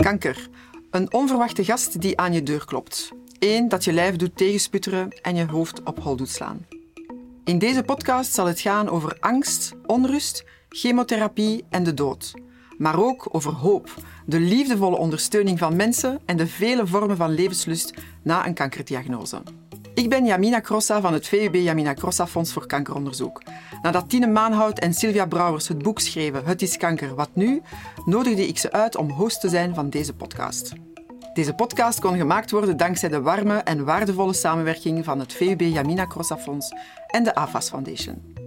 Kanker. Een onverwachte gast die aan je deur klopt. Eén dat je lijf doet tegensputteren en je hoofd op hol doet slaan. In deze podcast zal het gaan over angst, onrust, chemotherapie en de dood. Maar ook over hoop, de liefdevolle ondersteuning van mensen en de vele vormen van levenslust na een kankerdiagnose. Ik ben Jamina Crossa van het VUB Jamina Crossa Fonds voor Kankeronderzoek. Nadat Tine Maanhout en Sylvia Brouwers het boek schreven Het is kanker, wat nu? nodigde ik ze uit om host te zijn van deze podcast. Deze podcast kon gemaakt worden dankzij de warme en waardevolle samenwerking van het VUB Jamina Crossa Fonds en de AFAS Foundation.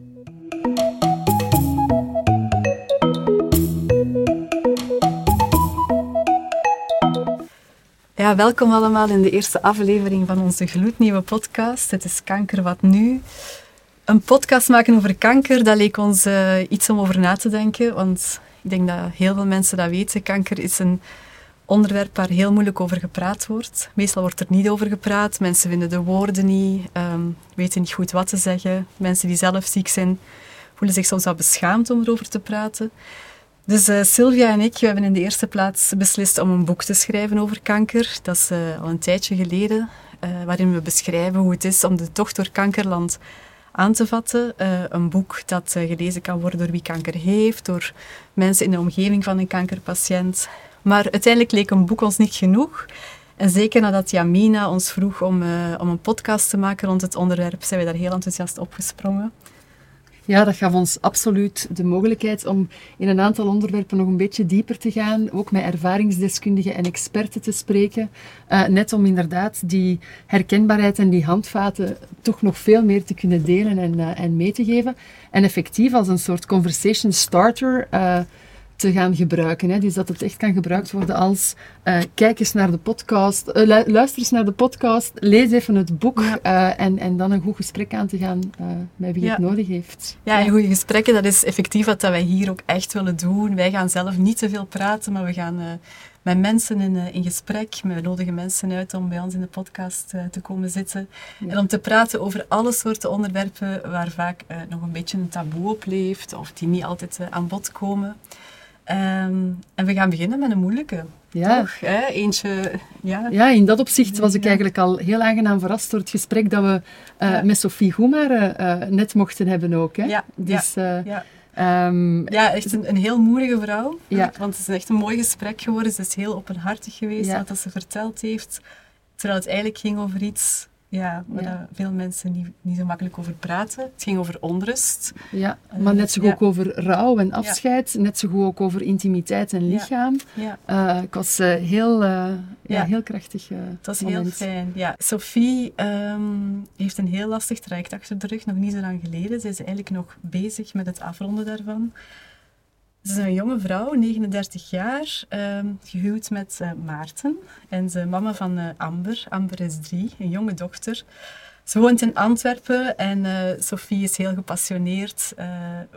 Ja, welkom allemaal in de eerste aflevering van onze gloednieuwe podcast. Het is Kanker Wat Nu. Een podcast maken over kanker, dat leek ons uh, iets om over na te denken. Want ik denk dat heel veel mensen dat weten. Kanker is een onderwerp waar heel moeilijk over gepraat wordt. Meestal wordt er niet over gepraat. Mensen vinden de woorden niet, um, weten niet goed wat te zeggen. Mensen die zelf ziek zijn, voelen zich soms wel beschaamd om erover te praten. Dus uh, Sylvia en ik we hebben in de eerste plaats beslist om een boek te schrijven over kanker. Dat is uh, al een tijdje geleden, uh, waarin we beschrijven hoe het is om de tocht door kankerland aan te vatten. een boek dat gelezen kan worden door wie kanker heeft, door mensen in de omgeving van een kankerpatiënt. Maar uiteindelijk leek een boek ons niet genoeg. En zeker nadat Jamina ons vroeg om, om een podcast te maken rond het onderwerp, zijn we daar heel enthousiast opgesprongen. Ja, dat gaf ons absoluut de mogelijkheid om in een aantal onderwerpen nog een beetje dieper te gaan, ook met ervaringsdeskundigen en experten te spreken, uh, net om inderdaad die herkenbaarheid en die handvaten toch nog veel meer te kunnen delen en, uh, en mee te geven. En effectief als een soort conversation starter uh, te gaan gebruiken. Hè. Dus dat het echt kan gebruikt worden als uh, kijk eens naar de podcast, uh, luister eens naar de podcast, lees even het boek ja. uh, en, en dan een goed gesprek aan te gaan met wie ja. het nodig heeft. Ja, en goede gesprekken, dat is effectief wat wij hier ook echt willen doen. Wij gaan zelf niet te veel praten, maar we gaan met mensen in, in gesprek. We nodigen mensen uit om bij ons in de podcast te komen zitten. Ja. En om te praten over alle soorten onderwerpen waar vaak nog een beetje een taboe op leeft of die niet altijd aan bod komen. Um, en we gaan beginnen met een moeilijke. Ja. Toch, hè? Eentje, ja. ja, in dat opzicht was ik eigenlijk al heel aangenaam verrast door het gesprek dat we uh, ja. met Sophie Goemare uh, net mochten hebben ook. Hè? Ja, dus, ja. Uh, ja. Um, ja, echt een, een heel moedige vrouw. Ja. Want het is echt een mooi gesprek geworden. Ze is heel openhartig geweest ja. wat ze verteld heeft. Terwijl het eigenlijk ging over iets ja, waar ja. veel mensen niet, niet zo makkelijk over praten. Het ging over onrust. Ja, maar net zo goed ja. ook over rouw en afscheid. Net zo goed ook over intimiteit en lichaam. Ja. Uh, ik was uh, heel, uh, ja. heel krachtig Het was moment. heel fijn. Ja. Sophie um, heeft een heel lastig traject achter de rug, nog niet zo lang geleden. Ze is eigenlijk nog bezig met het afronden daarvan. Ze is een jonge vrouw, 39 jaar, uh, gehuwd met uh, Maarten. En ze mama van uh, Amber. Amber is drie, een jonge dochter. Ze woont in Antwerpen en uh, Sophie is heel gepassioneerd. ze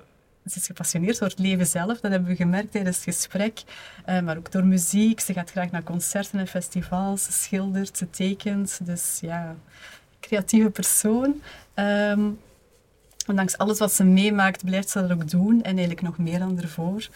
is gepassioneerd door het leven zelf, dat hebben we gemerkt tijdens het gesprek. maar ook door muziek. Ze gaat graag naar concerten en festivals. Ze schildert, ze tekent. Dus ja, creatieve persoon. Um, Ondanks alles wat ze meemaakt, blijft ze dat ook doen en eigenlijk nog meer dan ervoor.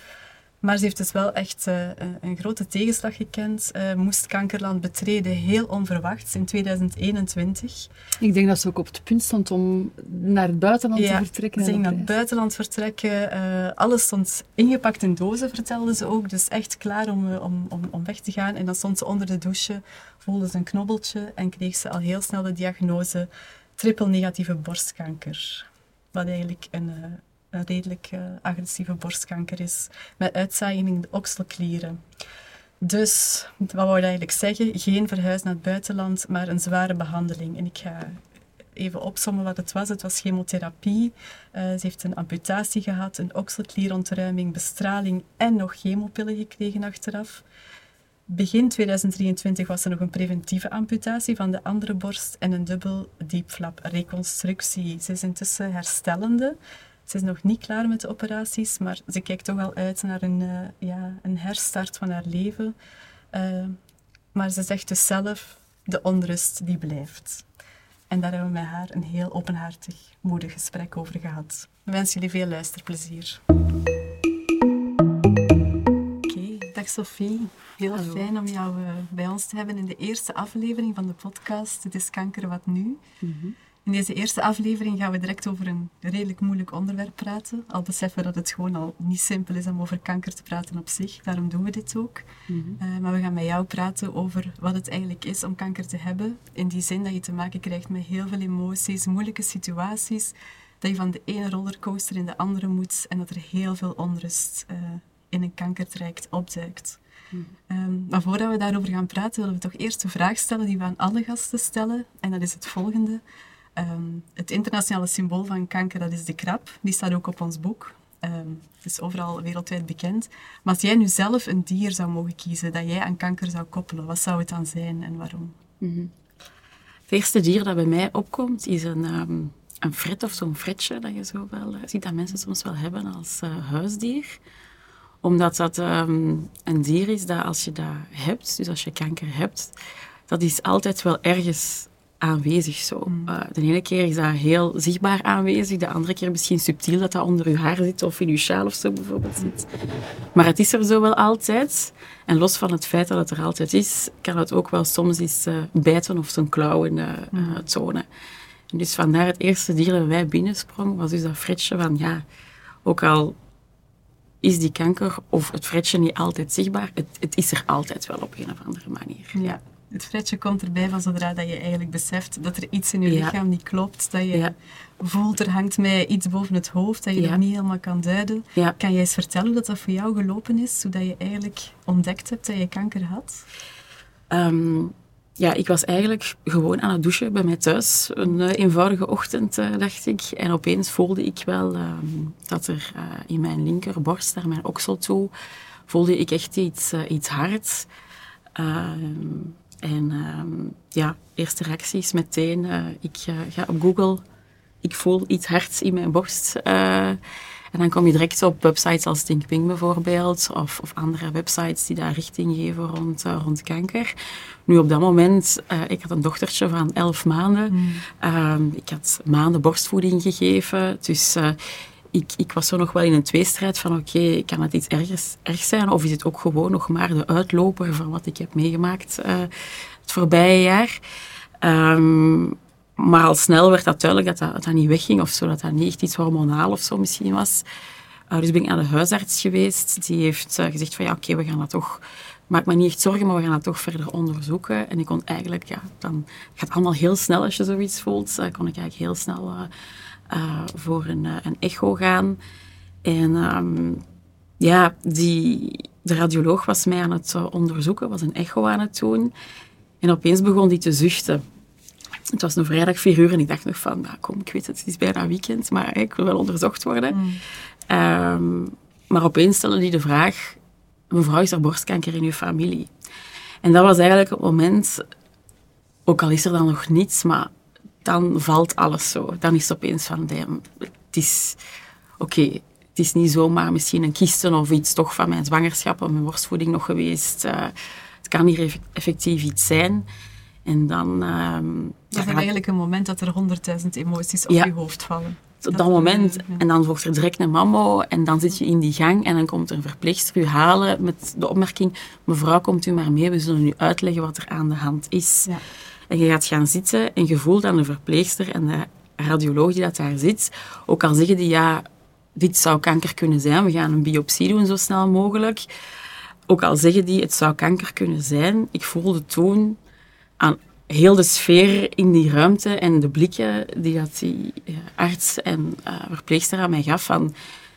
Maar ze heeft dus wel echt uh, een grote tegenslag gekend. Uh, moest Kankerland betreden, heel onverwachts, in 2021. Ik denk dat ze ook op het punt stond om naar het buitenland ja, te vertrekken. ze ging naar het buitenland vertrekken. Uh, alles stond ingepakt in dozen, vertelde ze ook. Dus echt klaar om, om, om, om weg te gaan. En dan stond ze onder de douche, voelde ze een knobbeltje en kreeg ze al heel snel de diagnose triple negatieve borstkanker wat eigenlijk een, uh, een redelijk uh, agressieve borstkanker is, met uitzaaiing in de okselklieren. Dus, wat wou ik eigenlijk zeggen? Geen verhuis naar het buitenland, maar een zware behandeling. En ik ga even opsommen wat het was. Het was chemotherapie. Uh, ze heeft een amputatie gehad, een okselklierontruiming, bestraling en nog chemopillen gekregen achteraf. Begin 2023 was er nog een preventieve amputatie van de andere borst en een dubbel diepflap reconstructie. Ze is intussen herstellende. Ze is nog niet klaar met de operaties, maar ze kijkt toch al uit naar een, uh, ja, een herstart van haar leven. Uh, maar ze zegt dus zelf, de onrust die blijft. En daar hebben we met haar een heel openhartig, moedig gesprek over gehad. Ik wens jullie veel luisterplezier. Dag Sophie, heel fijn om jou uh, bij ons te hebben in de eerste aflevering van de podcast Het is kanker wat nu. Mm in deze eerste aflevering gaan we direct over een redelijk moeilijk onderwerp praten. Al beseffen we dat het gewoon al niet simpel is om over kanker te praten op zich. Daarom doen we dit ook. Mhm. Eh, maar we gaan met jou praten over wat het eigenlijk is om kanker te hebben. In die zin dat je te maken krijgt met heel veel emoties, moeilijke situaties. Dat je van de ene rollercoaster in de andere moet. En dat er heel veel onrust uh, in een kankertraject opduikt. Mhm. Ehm, maar voordat we daarover gaan praten, willen we toch eerst de vraag stellen die we aan alle gasten stellen. En dat is het volgende. Ehm, het internationale symbool van kanker, dat is de krab. Die staat ook op ons boek. Um, het is overal wereldwijd bekend. Maar als jij nu zelf een dier zou mogen kiezen dat jij aan kanker zou koppelen, wat zou het dan zijn en waarom? Mhm. Het eerste dier dat bij mij opkomt is een, um, een fret of zo'n fretje dat je zo wel uh, ziet dat mensen soms wel hebben als uh, huisdier. Omdat dat een dier is dat als je dat hebt, dus als je kanker hebt, dat is altijd wel ergens aanwezig zo. Mm. Eh, de ene keer is dat heel zichtbaar aanwezig, de andere keer misschien subtiel dat dat onder je haar zit of in je sjaal of zo bijvoorbeeld zit. Maar het is er zo wel altijd. En los van het feit dat het er altijd is, kan het ook wel soms eens uh, bijten of zijn klauwen uh, mm. tonen. En dus vandaar het eerste dier dat wij binnensprong, was dus dat fretje van ja, ook al is die kanker of het fretje niet altijd zichtbaar, het, het is er altijd wel op een of andere manier. Ja het fretje komt erbij van zodra dat je eigenlijk beseft dat er iets in je lichaam niet klopt. Dat je voelt, er hangt mij iets boven het hoofd, dat je ja. niet helemaal kan duiden. Kan jij eens vertellen hoe dat, dat voor jou gelopen is, zodat je eigenlijk ontdekt hebt dat je kanker had? Ehm, ja, ik was eigenlijk gewoon aan het douchen bij mij thuis. Een uh, eenvoudige ochtend, uh, dacht ik. En opeens voelde ik wel ehm, dat er uh, in mijn linkerborst, naar mijn oksel toe, voelde ik echt iets, iets hards. Ehm, en uh, ja, eerste reacties meteen. Ik ga op Google. Ik voel iets hards in mijn borst. En dan kom je direct op websites als ThinkPing bijvoorbeeld. Of, of andere websites die daar richting geven rond, rond kanker. Nu op dat moment, ik had een dochtertje van elf maanden. Mm. Ehm, ik had maanden borstvoeding gegeven. Dus ik, ik, was zo nog wel in een tweestrijd van oké, kan het iets ergers, erg zijn of is het ook gewoon nog maar de uitloper van wat ik heb meegemaakt het voorbije jaar. Um, maar al snel werd dat duidelijk dat dat, dat niet wegging of zo, dat dat niet echt iets hormonaal of zo misschien was. Uh, dus ben ik naar de huisarts geweest. Die heeft uh, gezegd van ja, oké, we gaan dat toch... Maak me niet echt zorgen, maar we gaan dat toch verder onderzoeken. En ik kon eigenlijk, ja, dan gaat het allemaal heel snel als je zoiets voelt. kon ik eigenlijk heel snel voor een, een echo gaan. En um, ja, die, de radioloog was mij aan het onderzoeken, was een echo aan het doen. En opeens begon die te zuchten. Het was een vrijdag vier uur en ik dacht nog van, nou, kom, ik weet het, het is bijna weekend, maar ik wil wel onderzocht worden. Mm. Um, maar opeens stelde hij de vraag, mevrouw, is er borstkanker in uw familie? En dat was eigenlijk het moment, ook al is er dan nog niets, maar dan valt alles zo. Dan is het opeens van, het is... Oké, het is niet zomaar misschien een kisten of iets toch van mijn zwangerschap of mijn borstvoeding nog geweest. Uh, het kan hier effectief iets zijn. En dan... Dat is eigenlijk een moment dat er honderdduizend emoties op je hoofd vallen. Op dat, moment. En dan volgt er direct een mammo. En dan zit je in die gang. En dan komt er een verpleegster u halen met de opmerking... Mevrouw, komt u maar mee. We zullen u uitleggen wat er aan de hand is. Ja. En je gaat gaan zitten en je voelt aan de verpleegster en de radioloog die dat daar zit, ook al zeggen die ja, dit zou kanker kunnen zijn, we gaan een biopsie doen zo snel mogelijk. Ook al zeggen die het zou kanker kunnen zijn, ik voelde toen aan heel de sfeer in die ruimte en de blikken die dat die eh, arts en uh, verpleegster aan mij gaf van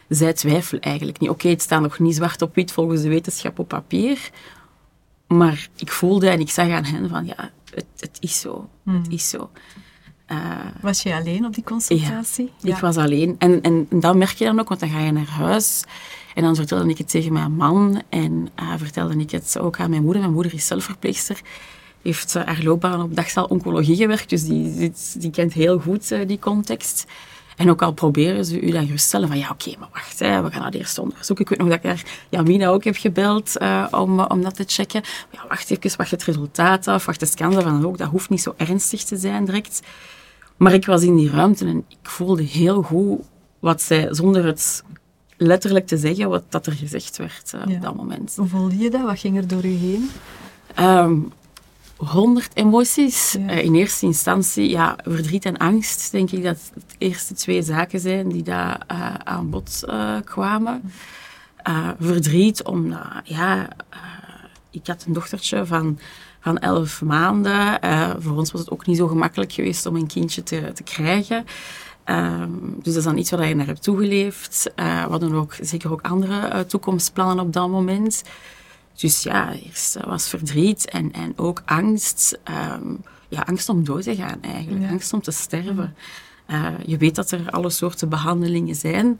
zij twijfelen eigenlijk niet. Oké, het staat nog niet zwart op wit volgens de wetenschap op papier, maar ik voelde en ik zag aan hen van ja, het, het is zo. Het hmm. is zo. Uh, was je alleen op die consultatie? Ja, ik was alleen. En, en, dat merk je dan ook, want dan ga je naar huis. En dan vertelde ik het tegen mijn man en uh, vertelde ik het ook aan mijn moeder. Mijn moeder is zelfverpleegster. Heeft uh, haar loopbaan op dagzaal oncologie gewerkt, dus die, die, die kent heel goed die context. En ook al proberen ze u dan geruststellen van ja, oké, maar wacht, hè, we gaan dat eerst onderzoeken. Ik weet nog dat ik daar Jamina ook heb gebeld uh, om, om dat te checken. Maar ja, wacht even, wacht het resultaat af, wacht de scan van ook. Dat hoeft niet zo ernstig te zijn direct. Maar ik was in die ruimte en ik voelde heel goed wat zij, zonder het letterlijk te zeggen wat dat er gezegd werd eh, Ja. op dat moment. Hoe voelde je dat? Wat ging er door je heen? Ehm, honderd emoties. Ja. Eh, in eerste instantie, ja, verdriet en angst, denk ik dat het eerste twee zaken zijn die daar eh, aan bod eh, kwamen. Verdriet, omdat, ja, ik had een dochtertje van, van elf maanden. Voor ons was het ook niet zo gemakkelijk geweest om een kindje te, te krijgen. Ehm, dus dat is dan iets waar je naar hebt toegeleefd. We hadden ook zeker ook andere toekomstplannen op dat moment. Dus ja, eh, was verdriet en, en ook angst. Ehm, ja, angst om dood te gaan eigenlijk. Ja. Angst om te sterven. Eh, je weet dat er alle soorten behandelingen zijn.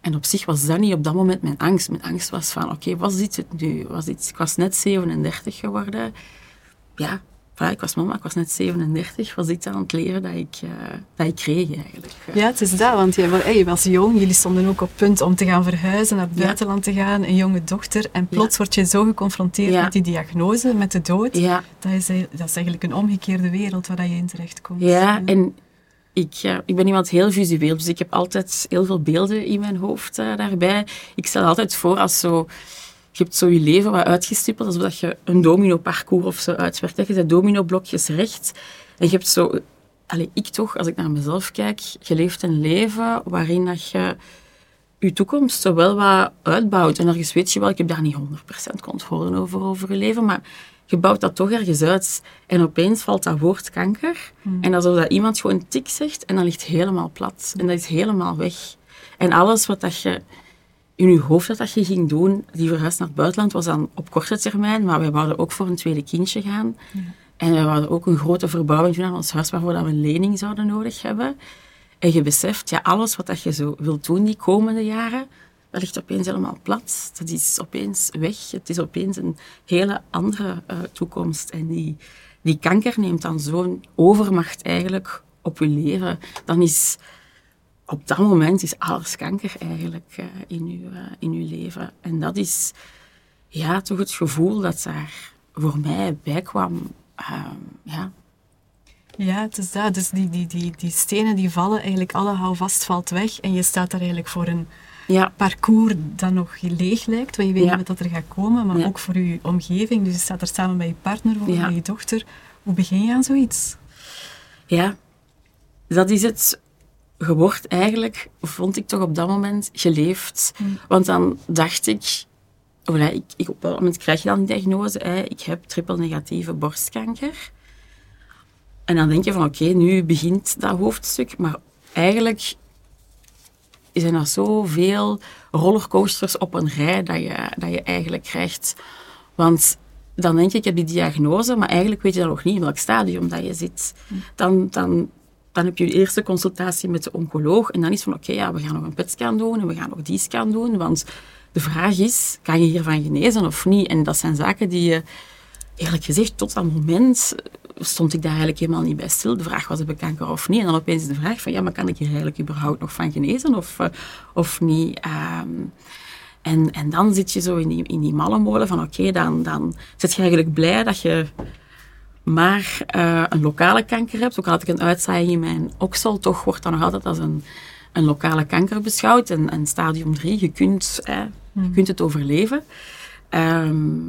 En op zich was dat niet op dat moment mijn angst. Mijn angst was van, oké, was dit het nu? Was dit, ik was net 37 geworden. Ja, voilà, ik was mama, ik was net 37. Was dit aan het leren dat ik, eh, dat ik kreeg eigenlijk. Ja, het is dat, want je, hey, was jong, jullie stonden ook op punt om te gaan verhuizen, naar het Ja. buitenland te gaan, een jonge dochter. En plots word je zo geconfronteerd Ja. met die diagnose, met de dood. Ja, Dat, is, e- dat is eigenlijk een omgekeerde wereld waar je in terechtkomt. Ja, en ik, ik ben iemand heel visueel, dus ik heb altijd heel veel beelden in mijn hoofd eh, daarbij. Ik stel altijd voor als zo... Je hebt zo je leven wat uitgestippeld, alsof dat je een domino-parcours of zo uitwerkt. Je zet domino-blokjes recht. En je hebt zo... Allee, ik toch, als ik naar mezelf kijk, je leeft een leven waarin dat je je toekomst zo wel wat uitbouwt. En ergens weet je wel, ik heb daar niet 100% controle over, over je leven, maar je bouwt dat toch ergens uit. En opeens valt dat woord kanker. En alsof dat iemand gewoon tik zegt en dan ligt helemaal plat. En dat is helemaal weg. En alles wat dat je in je hoofd dat, dat je ging doen, die verhuis naar het buitenland, was dan op korte termijn, maar wij wouden ook voor een tweede kindje gaan. En wij hadden ook een grote verbouwing doen aan ons huis, waarvoor dat we een lening zouden nodig hebben. En je beseft, ja, alles wat dat je zo wilt doen die komende jaren, dat ligt opeens helemaal plat. Dat is opeens weg. Het is opeens een hele andere eh, toekomst. En die, die kanker neemt dan zo'n overmacht eigenlijk op je leven. Dan is op dat moment is alles kanker eigenlijk eh, in, uw, eh, in uw leven. En dat is ja, toch het gevoel dat daar voor mij bij kwam. Ehm, ja. Ja, het is dat. Dus die, die, die, die stenen die vallen, eigenlijk alle houvast valt weg. En je staat daar eigenlijk voor een Ja, parcours dat nog leeg lijkt, want je weet Ja. niet wat dat er gaat komen, maar Ja. ook voor je omgeving. Dus je staat er samen met je partner voor, met je dochter. Hoe begin je aan zoiets? ja, dat is het. Je wordt eigenlijk, vond ik toch op dat moment, geleefd. Want dan dacht ik, voilà, ik, ik, op dat moment krijg je dan die diagnose, hè, ik heb triple negatieve borstkanker. En dan denk je van, oké, nu begint dat hoofdstuk, maar eigenlijk zijn er zoveel rollercoasters op een rij dat je, dat je eigenlijk krijgt. Want dan denk je, ik heb die diagnose, maar eigenlijk weet je dan nog niet in welk stadium dat je zit. Dan, dan, dan heb je je eerste consultatie met de oncoloog en dan is van, oké, ja, we gaan nog een PET-scan doen en we gaan nog die scan doen, want de vraag is, kan je hiervan genezen of niet? En dat zijn zaken die je, eerlijk gezegd, tot dat moment stond ik daar eigenlijk helemaal niet bij stil. De vraag was, heb ik kanker of niet? En dan opeens de vraag van, ja, maar kan ik hier eigenlijk überhaupt nog van genezen of, eh, of niet? Ehm, en, en dan zit je zo in die, in die malle molen van, oké, dan, dan zit je eigenlijk blij dat je maar eh, een lokale kanker hebt. Ook al had ik een uitzaaiing in mijn oksel, toch wordt dat nog altijd als een, een lokale kanker beschouwd. En, en stadium 3, je kunt, eh, je kunt het overleven. Ehm,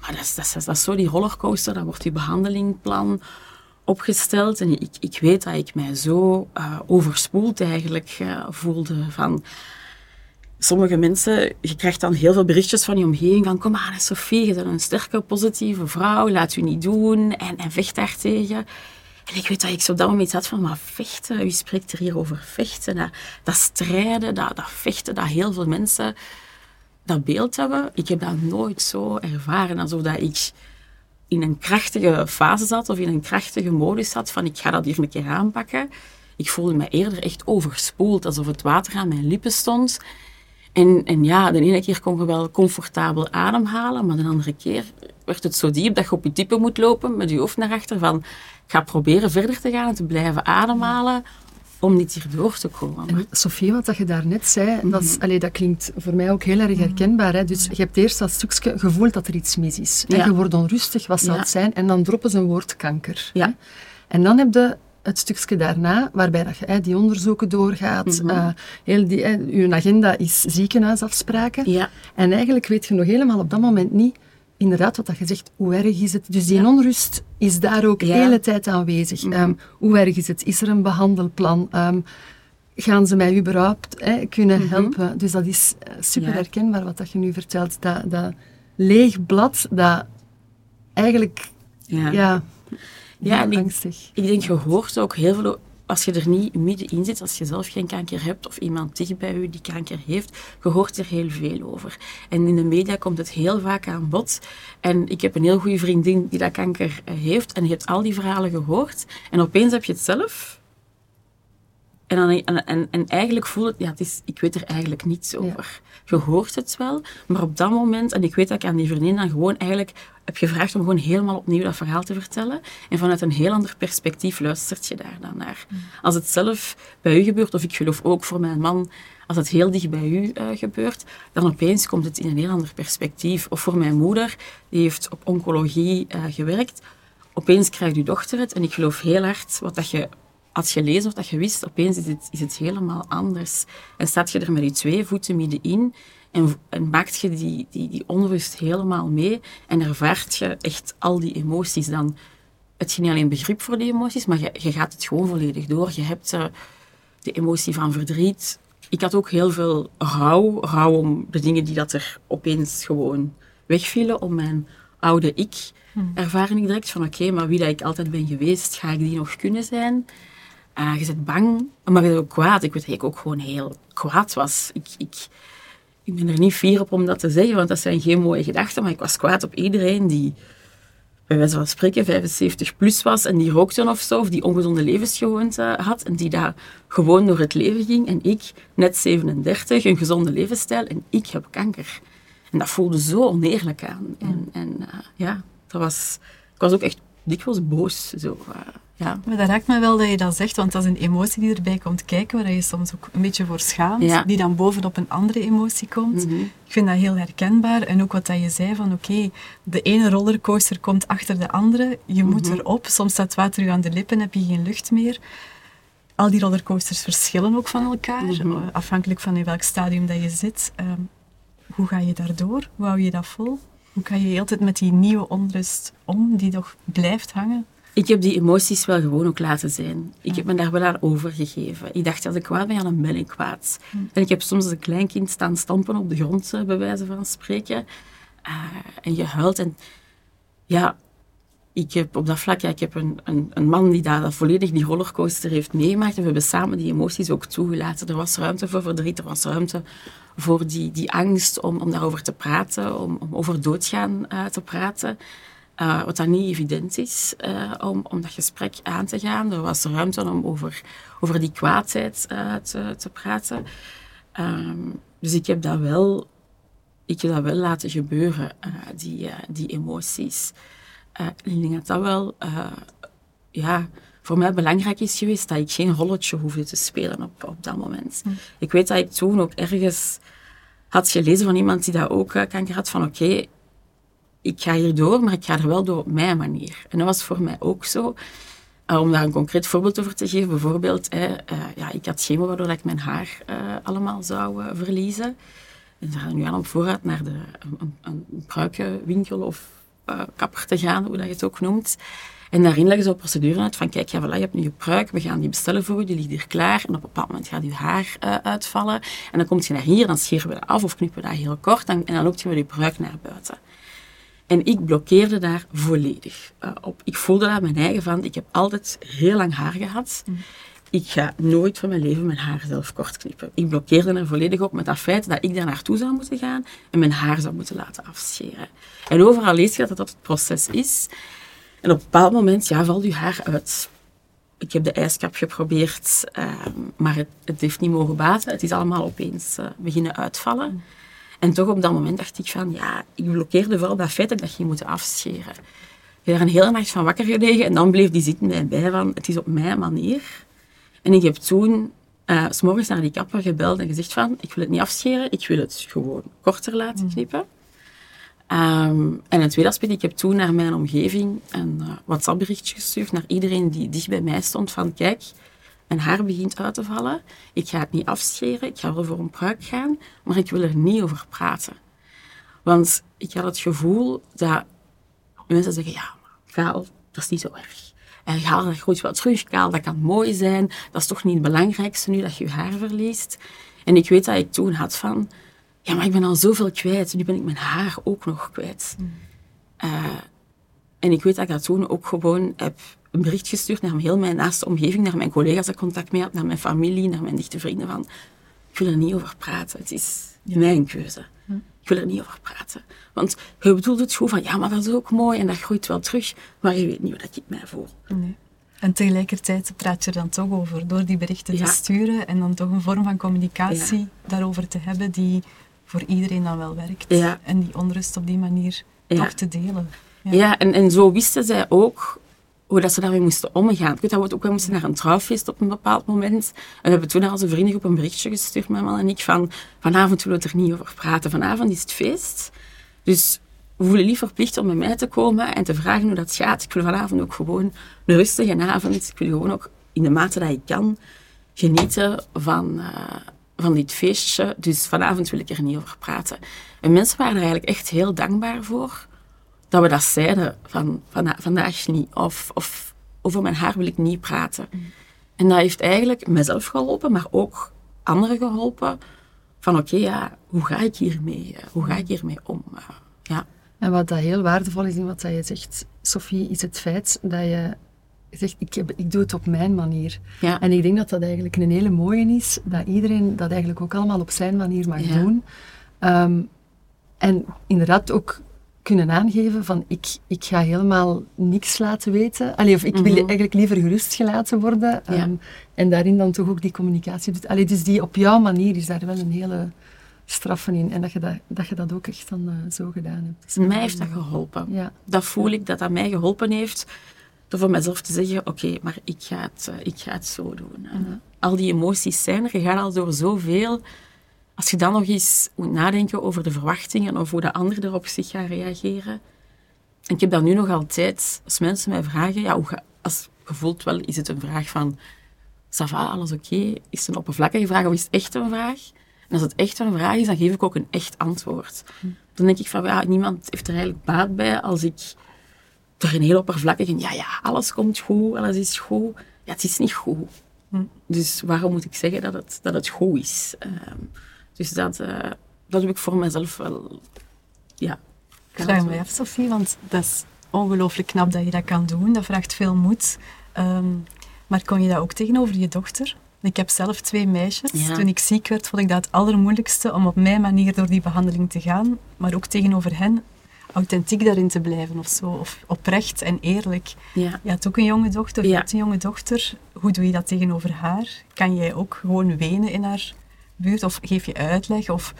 maar dat is, dat, is, dat is zo die rollercoaster, dan wordt die behandelingplan opgesteld. En ik, ik weet dat ik mij zo eh, overspoeld eigenlijk eh, voelde van... Sommige mensen, je krijgt dan heel veel berichtjes van je omgeving van kom aan Sophie, je bent een sterke, positieve vrouw, laat u niet doen en, en vecht daartegen. En ik weet dat ik zo op dat moment had van, maar vechten, wie spreekt er hier over vechten? Dat, dat strijden, dat, dat vechten, dat heel veel mensen dat beeld hebben. Ik heb dat nooit zo ervaren, alsof dat ik in een krachtige fase zat of in een krachtige modus zat van ik ga dat hier een keer aanpakken. Ik voelde me eerder echt overspoeld, alsof het water aan mijn lippen stond. En, en ja, de ene keer kon je wel comfortabel ademhalen, maar de andere keer werd het zo diep dat je op je type moet lopen met je hoofd naar achter van ik ga proberen verder te gaan en te blijven ademhalen om niet hier door te komen. En Sofie, wat dat je daarnet zei, dat, is, allee, dat klinkt voor mij ook heel erg herkenbaar. Hè? Dus je hebt eerst dat stukje gevoeld dat er iets mis is. En je wordt onrustig, wat zou Ja. het zijn? En dan droppen ze een woord kanker. Ja. hè. En dan heb je het stukje daarna, waarbij dat je hè, die onderzoeken doorgaat. Eh, heel die, hè, uw agenda is ziekenhuisafspraken. Ja. En eigenlijk weet je nog helemaal op dat moment niet, inderdaad, wat dat je zegt, hoe erg is het? Dus die onrust is daar ook Ja. de hele tijd aanwezig. Mhm. Ehm, hoe erg is het? Is er een behandelplan? Ehm, gaan ze mij überhaupt hè, kunnen Mhm. helpen? Dus dat is eh, super herkenbaar wat dat je nu vertelt. Dat, dat leeg blad, dat eigenlijk, Ja. Ja, en ik- angstig. Ik denk, je hoort ook heel veel, als je er niet middenin zit, als je zelf geen kanker hebt of iemand dicht bij je die kanker heeft, je hoort er heel veel over. En in de media komt het heel vaak aan bod. En ik heb een heel goede vriendin die dat kanker eh, heeft en die heeft al die verhalen gehoord. En opeens heb je het zelf. En, dan, en, en, en eigenlijk voel het, ja, het is, ik weet er eigenlijk niets over. Je hoort het wel, maar op dat moment, en ik weet dat ik aan die vriendin dan gewoon eigenlijk heb gevraagd om gewoon helemaal opnieuw dat verhaal te vertellen. En vanuit een heel ander perspectief luistert je daar dan naar. Als het zelf bij u gebeurt, of ik geloof ook voor mijn man, als het heel dicht bij u eh, gebeurt, dan opeens komt het in een heel ander perspectief. Of voor mijn moeder, die heeft op oncologie eh, gewerkt. Opeens krijgt uw dochter het, en ik geloof heel hard wat dat je had gelezen of dat je wist, opeens is het, is het helemaal anders. En staat je er met die twee voeten middenin en, en maakt je die, die, die onrust helemaal mee en ervaart je echt al die emoties dan. Het is niet alleen begrip voor die emoties, maar je, je gaat het gewoon volledig door. Je hebt de emotie van verdriet. Ik had ook heel veel rouw. Rouw om de dingen die dat er opeens gewoon wegvielen. Om mijn oude ik ervaar ik direct van oké, maar wie dat ik altijd ben geweest, ga ik die nog kunnen zijn? Eh, je bent bang, maar je bent ook kwaad. Ik weet dat ik ook gewoon heel kwaad was. Ik, ik, ik ben er niet fier op om dat te zeggen, want dat zijn geen mooie gedachten. Maar ik was kwaad op iedereen die, bij wijze van spreken, 75 plus was en die rookte of zo, of die ongezonde levensgewoonte had en die daar gewoon door het leven ging. En ik, net 37, een gezonde levensstijl en ik heb kanker. En dat voelde zo oneerlijk aan. En, en eh, ja, dat was, ik was ook echt dikwijls boos. Zo, eh, ja. Maar dat raakt me wel dat je dat zegt, want dat is een emotie die erbij komt kijken, waar je soms ook een beetje voor schaamt, Ja. die dan bovenop een andere emotie komt. Mhm. Ik vind dat heel herkenbaar. En ook wat dat je zei van, oké, de ene rollercoaster komt achter de andere, je moet Mhm. erop, soms staat water je aan de lippen, heb je geen lucht meer. Al die rollercoasters verschillen ook van elkaar, Mhm. eh, afhankelijk van in welk stadium dat je zit. Ehm, hoe ga je daardoor? Hoe hou je dat vol? Hoe ga je heel tijd met die nieuwe onrust om, die toch blijft hangen? Ik heb die emoties wel gewoon ook laten zijn. Ik heb me daar wel aan overgegeven. Ik dacht, als ik kwaad ben, ja, dan ben ik kwaad. En ik heb soms als een klein kind staan stampen op de grond, eh, bij wijze van spreken. Eh, en je huilt. En ja, ik heb op dat vlak, ja, ik heb een, een, een man die daar volledig die rollercoaster heeft meegemaakt. En we hebben samen die emoties ook toegelaten. Er was ruimte voor verdriet, er was ruimte voor die, die angst om, om daarover te praten, om, om over doodgaan eh, te praten. Uh, wat dan niet evident is uh, om, om dat gesprek aan te gaan. Er was ruimte om over, over die kwaadheid uh, te, te praten. Um, dus ik heb dat wel, ik heb dat wel laten gebeuren, die, die emoties. ik denk dat dat wel ja, voor mij belangrijk is geweest dat ik geen rolletje hoefde te spelen op, op dat moment. Mm. Ik weet dat ik toen ook ergens had gelezen van iemand die dat ook kanker had, van oké, okay, ik ga hier door, maar ik ga er wel door op mijn manier. En dat was voor mij ook zo. Uh, om daar een concreet voorbeeld over te geven, bijvoorbeeld, eh, uh, ja, ik had chemo waardoor ik mijn haar uh, allemaal zou verliezen. En we gaan nu aan op voorraad naar de, een, een pruikenwinkel of uh, kapper te gaan, hoe dat je het ook noemt. En daarin leggen ze op procedure uit van, kijk, ja, voilà, je hebt nu je pruik, we gaan die bestellen voor je, die ligt hier klaar. En op een bepaald moment gaat je haar uh, uitvallen. En dan komt je naar hier, dan scheren we dat af of knippen we dat heel kort. En, en dan loopt je met je pruik naar buiten. En ik blokkeerde daar volledig uh, op. Ik voelde dat mijn eigen van, ik heb altijd heel lang haar gehad. Mm. Ik ga nooit van mijn leven mijn haar zelf kort knippen. Ik blokkeerde er volledig op met dat feit dat ik daar naartoe zou moeten gaan en mijn haar zou moeten laten afscheren. En overal lees je dat dat het proces is. En op een bepaald moment, ja, valt je haar uit. Ik heb de ijskap geprobeerd, uh, maar het, het, heeft niet mogen baten. Het is allemaal opeens uh, beginnen uitvallen. Mm. En toch op dat moment dacht ik van, ja, ik blokkeerde vooral dat feit dat ik ging moeten afscheren. Ik heb er een hele nacht van wakker gelegen en dan bleef die zitten bij bij van, het is op mijn manier. En ik heb toen uh, s morgens naar die kapper gebeld en gezegd van, ik wil het niet afscheren, ik wil het gewoon korter laten knippen. Ehm, en een tweede aspect, ik heb toen naar mijn omgeving een uh, WhatsApp-berichtje gestuurd naar iedereen die dicht bij mij stond van kijk, mijn haar begint uit te vallen, ik ga het niet afscheren, ik ga wel voor een pruik gaan, maar ik wil er niet over praten. Want ik had het gevoel dat mensen zeggen, ja, kaal, dat is niet zo erg. En haal dat groeit wel terug, kaal, dat kan mooi zijn, dat is toch niet het belangrijkste nu dat je je haar verliest. En ik weet dat ik toen had van, ja, maar ik ben al zoveel kwijt. Nu ben ik mijn haar ook nog kwijt. Mm. Uh, en ik weet dat ik dat toen ook gewoon heb een bericht gestuurd naar heel mijn naaste omgeving, naar mijn collega's dat contact mee had, naar mijn familie, naar mijn dichte vrienden van, ik wil er niet over praten. Het is mijn keuze. Hm. Ik wil er niet over praten. Want je bedoelt het gewoon van, ja, maar dat is ook mooi en dat groeit wel terug, maar je weet niet hoe dat ik mij voel. Nee. En tegelijkertijd praat je er dan toch over, door die berichten te sturen en dan toch een vorm van communicatie daarover te hebben die voor iedereen dan wel werkt. En die onrust op die manier toch te delen. Ja, en, en zo wisten zij ook hoe dat ze daarmee moesten omgaan. Ik weet dat we ook wel moesten naar een trouwfeest op een bepaald moment. En we hebben toen naar onze vriendengroep een berichtje gestuurd, mijn man en ik, van vanavond willen we het er niet over praten. Vanavond is het feest. Dus we voelen liever verplicht om bij mij te komen en te vragen hoe dat gaat. Ik wil vanavond ook gewoon een rustige avond. Ik wil gewoon ook in de mate dat ik kan genieten van, uh, van dit feestje. Dus vanavond wil ik er niet over praten. En mensen waren er eigenlijk echt heel dankbaar voor dat we dat zeiden van, van vandaag niet. Of, of over mijn haar wil ik niet praten. Mm. En dat heeft eigenlijk mezelf geholpen, maar ook anderen geholpen. Van oké, ja, hoe ga ik hiermee, eh, hoe ga ik hiermee om? Eh, ja. En wat dat heel waardevol is in wat je zegt, Sophie, is het feit dat je zegt, ik, heb, ik doe het op mijn manier. Ja. En ik denk dat dat eigenlijk een hele mooie is, dat iedereen dat eigenlijk ook allemaal op zijn manier mag doen. Ehm, en inderdaad ook kunnen aangeven van ik, ik ga helemaal niks laten weten. Allee, of ik wil mhm. eigenlijk liever gerustgelaten worden. Ja. Um, en daarin dan toch ook die communicatie doet. Allee, dus die op jouw manier is daar wel een hele straffen in. En dat je dat, dat, je dat ook echt dan uh, zo gedaan hebt. Dus mij heeft dat geholpen. Ja. Dat voel ik dat dat mij geholpen heeft. Door voor mezelf te zeggen, oké, maar ik ga, het, uh, ik ga het zo doen. Uh, Al die emoties zijn er. Je gaat al door zoveel als je dan nog eens moet nadenken over de verwachtingen of hoe de ander erop zich gaat reageren. En ik heb dat nu nog altijd, als mensen mij vragen, ja, hoe ga, als je voelt wel, is het een vraag van, Sava, alles oké? Is het een oppervlakkige vraag of is het echt een vraag? En als het echt een vraag is, dan geef ik ook een echt antwoord. Hm. Dan denk ik van, ja, niemand heeft er eigenlijk baat bij als ik een heel oppervlakkig ja, ja, alles komt goed, alles is goed. Ja, het is niet goed. Hm. Dus waarom moet ik zeggen dat het, dat het goed is? Um, dus dat, uh, dat heb ik voor mezelf wel, ja. Vraag me af, Sophie, want dat is ongelooflijk knap dat je dat kan doen. Dat vraagt veel moed. Um, maar kon je dat ook tegenover je dochter? Ik heb zelf twee meisjes. Toen ik ziek werd, vond ik dat het allermoeilijkste om op mijn manier door die behandeling te gaan. Maar ook tegenover hen authentiek daarin te blijven of zo. Of oprecht en eerlijk. Ja. Je had ook een jonge dochter, je hebt een jonge dochter. Hoe doe je dat tegenover haar? Kan jij ook gewoon wenen in haar buurt? Of geef je uitleg? Of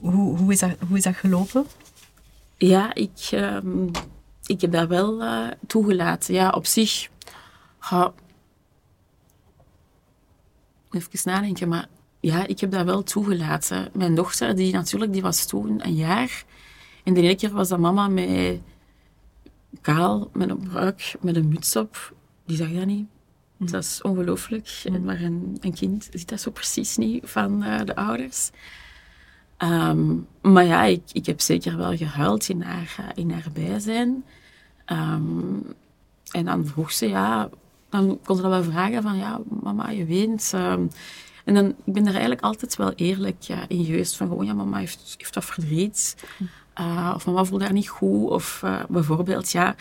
hoe, hoe, is, dat, hoe is dat gelopen? Ja, ik, um, ik heb dat wel uh, toegelaten. Ja, op zich... Ha, even nadenken, maar ja, ik heb dat wel toegelaten. Mijn dochter, die natuurlijk, die was toen een jaar. En de ene keer was dat mama met kaal, met een bruik, met een muts op. Die zag dat niet. Mm. Dat is ongelooflijk. Mm. Maar een, een, kind ziet dat zo precies niet van uh, de ouders. Um, maar ja, ik, ik heb zeker wel gehuild in haar, uh, in haar bijzijn. Um, en dan vroeg ze, ja, dan kon ze dat wel vragen van, ja, mama, je weent. Um, en dan, ik ben er eigenlijk altijd wel eerlijk ja, in geweest van, gewoon, ja, mama heeft, heeft dat verdriet. Uh, of mama voelt daar niet goed. Of uh, bijvoorbeeld, ja,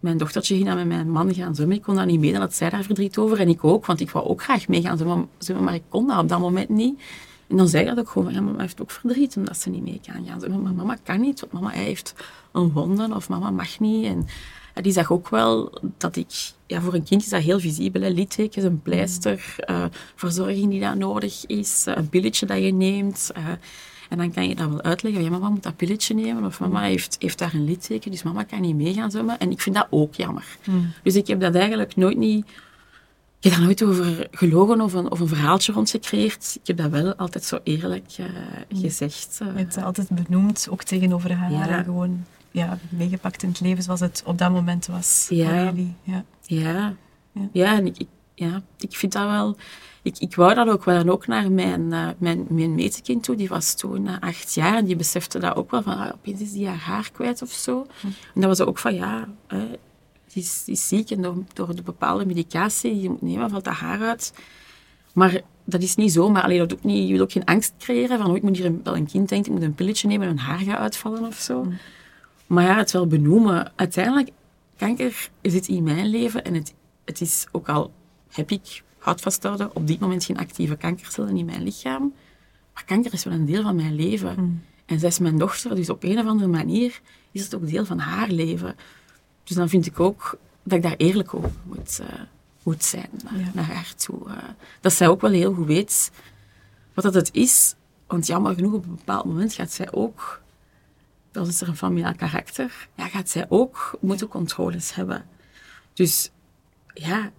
mijn dochtertje ging dan met mijn man gaan zwemmen. Ik kon dat niet mee, dan had zij daar verdriet over. En ik ook, want ik wou ook graag mee gaan zwemmen, maar ik kon dat op dat moment niet. En dan zei ik dat ook gewoon, ja, mama heeft ook verdriet omdat ze niet mee kan gaan zwemmen. Maar mama kan niet, want mama heeft een wonden of mama mag niet. En ja, die zag ook wel dat ik, ja, voor een kind is dat heel visibel, littekens, een pleister, verzorging die daar nodig is, een pilletje dat je neemt. En dan kan je dat wel uitleggen. Ja, mama moet dat pilletje nemen. Of mama heeft, heeft daar een litteken, dus mama kan niet mee gaan zwemmen. En ik vind dat ook jammer. Hmm. Dus ik heb dat eigenlijk nooit niet ik heb daar nooit over gelogen of een, of een verhaaltje rond gecreëerd. Ik heb dat wel altijd zo eerlijk uh, gezegd. Uh. Je hebt het altijd benoemd, ook tegenover haar. Ja. En gewoon ja, meegepakt in het leven zoals het op dat moment was ja. voor jullie. Ja, ja. ja. ja en ik, ik, ja, ik vind dat wel... Ik, ik wou dat ook wel. En ook naar mijn, uh, mijn, mijn metekind toe, die was toen uh, acht jaar. En die besefte dat ook wel, van ah, opeens is die haar haar kwijt of zo. Hm. En dat was ook van, ja... Die is, die is, ziek en door, door de bepaalde medicatie die je moet nemen, valt dat haar uit. Maar dat is niet zo. Maar alleen, dat ook niet, je wil ook geen angst creëren van oh, ik moet hier een, wel een kind denkt, ik moet een pilletje nemen en een haar gaat uitvallen of zo. Mm. Maar ja, het wel benoemen. Uiteindelijk, kanker zit in mijn leven en het, het is ook al, heb ik, houd vasthouden, op dit moment geen actieve kankercellen in mijn lichaam. Maar kanker is wel een deel van mijn leven. Mm. En zij is mijn dochter, dus op een of andere manier is het ook deel van haar leven. Dus dan vind ik ook dat ik daar eerlijk over moet, uh, moet zijn naar, naar haar toe. Uh, dat zij ook wel heel goed weet wat dat het is. Want jammer genoeg, op een bepaald moment gaat zij ook, dat is er een familiaal karakter, ja, gaat zij ook moeten controles hebben. Dus ja,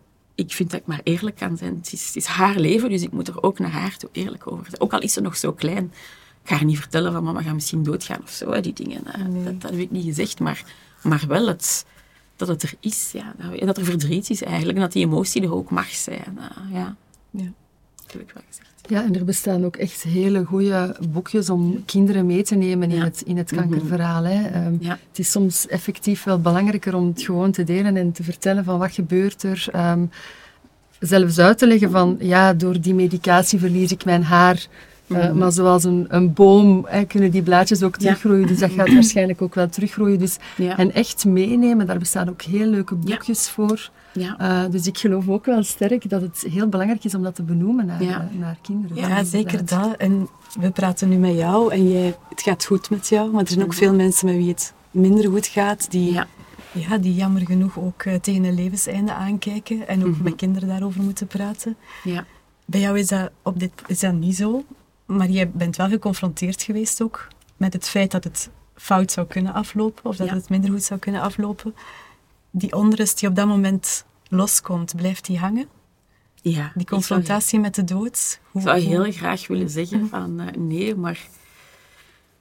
ik vind dat ik maar eerlijk kan zijn. Het is, het is, haar leven, dus ik moet er ook naar haar toe eerlijk over zijn. Ook al is ze nog zo klein. Ik ga haar niet vertellen van mama gaat misschien doodgaan of zo, hè, die dingen. Nee. Dat, dat heb ik niet gezegd, maar, maar wel het, dat het er is. Ja. Dat er verdriet is eigenlijk. En dat die emotie er ook mag zijn. Uh, ja. ja. Dat heb ik wel gezegd. Ja, en er bestaan ook echt hele goede boekjes om kinderen mee te nemen in, het, in het mhm. kankerverhaal. Hè. Um, ja. Het is soms effectief wel belangrijker om het gewoon te delen en te vertellen van wat gebeurt er. Um, zelfs uit te leggen van, ja, door die medicatie verlies ik mijn haar. Uh, maar zoals een, een boom hè, kunnen die blaadjes ook teruggroeien. Dus dat gaat waarschijnlijk ook wel teruggroeien. Dus, En echt meenemen, daar bestaan ook heel leuke boekjes voor. Uh, dus ik geloof ook wel sterk dat het heel belangrijk is om dat te benoemen naar, uh, naar kinderen. Ja, zeker dat. En we praten nu met jou en jij, het gaat goed met jou. Maar er zijn ook veel mensen met wie het minder goed gaat, die ja, die jammer genoeg ook uh, tegen een levenseinde aankijken en ook mm -hmm. met kinderen daarover moeten praten. Ja. Bij jou is dat, op dit, is dat niet zo. Maar je bent wel geconfronteerd geweest ook met het feit dat het fout zou kunnen aflopen of dat het minder goed zou kunnen aflopen. Die onrust die op dat moment loskomt, blijft die hangen? Ja. Die confrontatie met de dood? Hoe, ik zou heel graag willen zeggen mhm. van uh, nee, maar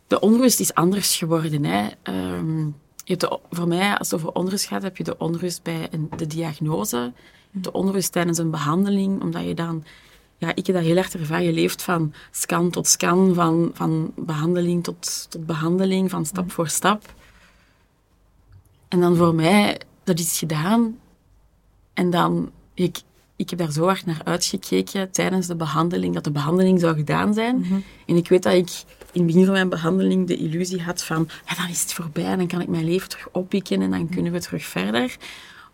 de onrust is anders geworden. Hè. Um, je hebt de, voor mij, als het over onrust gaat, heb je de onrust bij een, de diagnose, de onrust tijdens een behandeling, omdat je dan ja, ik heb dat heel erg ervaren. Je leeft van scan tot scan, van, van behandeling tot, tot behandeling, van stap voor stap. En dan voor mij, dat is gedaan. En dan, ik, ik heb daar zo hard naar uitgekeken tijdens de behandeling, dat de behandeling zou gedaan zijn. Mhm. En ik weet dat ik in het begin van mijn behandeling de illusie had van, ja, dan is het voorbij, dan kan ik mijn leven terug oppikken en dan kunnen we terug verder.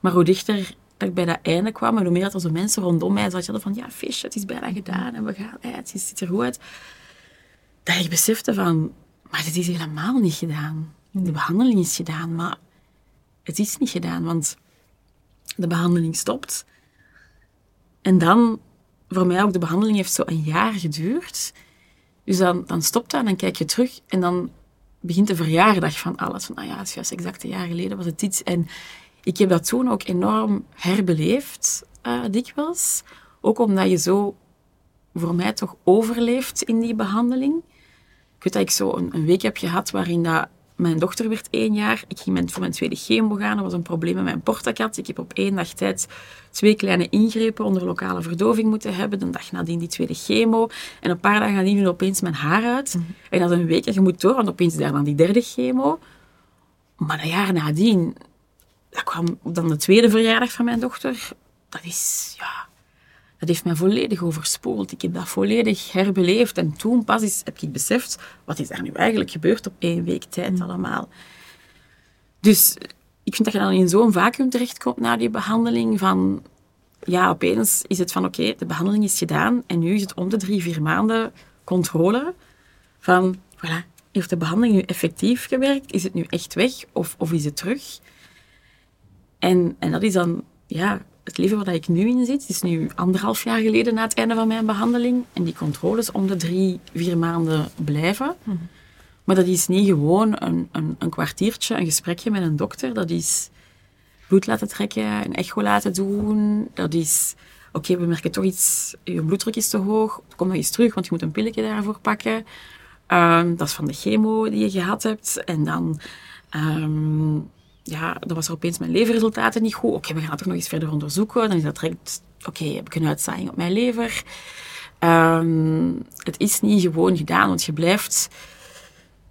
Maar hoe dichter dat ik bij dat einde kwam, en hoe meer dat er zo mensen rondom mij zaten van, ja, fish, het is bijna gedaan en we gaan, het ziet er goed uit. Dat ik besefte van, maar dit is helemaal niet gedaan. De behandeling is gedaan, maar het is niet gedaan, want de behandeling stopt. En dan, voor mij ook, de behandeling heeft zo een jaar geduurd. Dus dan, dan stopt dat en dan kijk je terug en dan begint de verjaardag van alles. Van, ah ja, het is juist exact een jaar geleden was het iets. En ik heb dat toen ook enorm herbeleefd, uh, dikwijls. Ook omdat je zo voor mij toch overleeft in die behandeling. Ik weet dat ik zo een, een week heb gehad waarin dat mijn dochter werd één jaar. Ik ging voor mijn tweede chemo gaan. Er was een probleem met mijn portakat. Ik heb op één dag tijd twee kleine ingrepen onder lokale verdoving moeten hebben. De dag nadien die tweede chemo. En een paar dagen nadien opeens mijn haar uit. Mhm. En dat een week en je moet door, want opeens daar dan die derde chemo. Maar een jaar nadien dat kwam dan de tweede verjaardag van mijn dochter. Dat is, ja, dat heeft mij volledig overspoeld. Ik heb dat volledig herbeleefd. En toen pas is, heb ik beseft, wat is er nu eigenlijk gebeurd op één week tijd mm. allemaal. Dus ik vind dat je dan in zo'n vacuüm terechtkomt na die behandeling van... Ja, opeens is het van, oké, de behandeling is gedaan en nu is het om de drie, vier maanden controle van, voilà, heeft de behandeling nu effectief gewerkt? Is het nu echt weg of, of is het terug? En, en dat is dan ja, het leven waar ik nu in zit. Het is nu anderhalf jaar geleden na het einde van mijn behandeling. En die controles om de drie, vier maanden blijven. Mhm. Maar dat is niet gewoon een, een, een, kwartiertje, een gesprekje met een dokter. Dat is bloed laten trekken, een echo laten doen. Dat is oké, we merken toch iets, je bloeddruk is te hoog, kom nog eens terug, want je moet een pilletje daarvoor pakken. Ehm, dat is van de chemo die je gehad hebt. En dan, ehm, ja, dan was er opeens mijn leverresultaten niet goed. Oké, we gaan het nog eens verder onderzoeken. Dan is dat direct, oké, heb ik een uitzaaiing op mijn lever? Ehm, het is niet gewoon gedaan, want je blijft...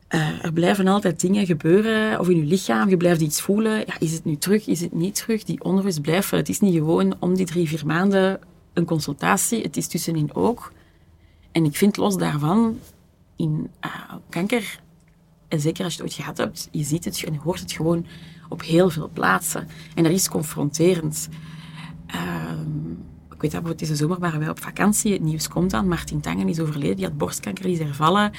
Uh, er blijven altijd dingen gebeuren, of in je lichaam, je blijft iets voelen. Ja, is het nu terug, is het niet terug? Die onrust blijft. Het is niet gewoon om die drie, vier maanden een consultatie. Het is tussenin ook. En ik vind los daarvan, in uh, kanker, en zeker als je het ooit gehad hebt, je ziet het en je hoort het gewoon op heel veel plaatsen. En dat is confronterend. Uh, ik weet dat bijvoorbeeld deze zomer waren op vakantie. Het nieuws komt aan. Martin Tangen is overleden. Die had borstkanker, die is hervallen.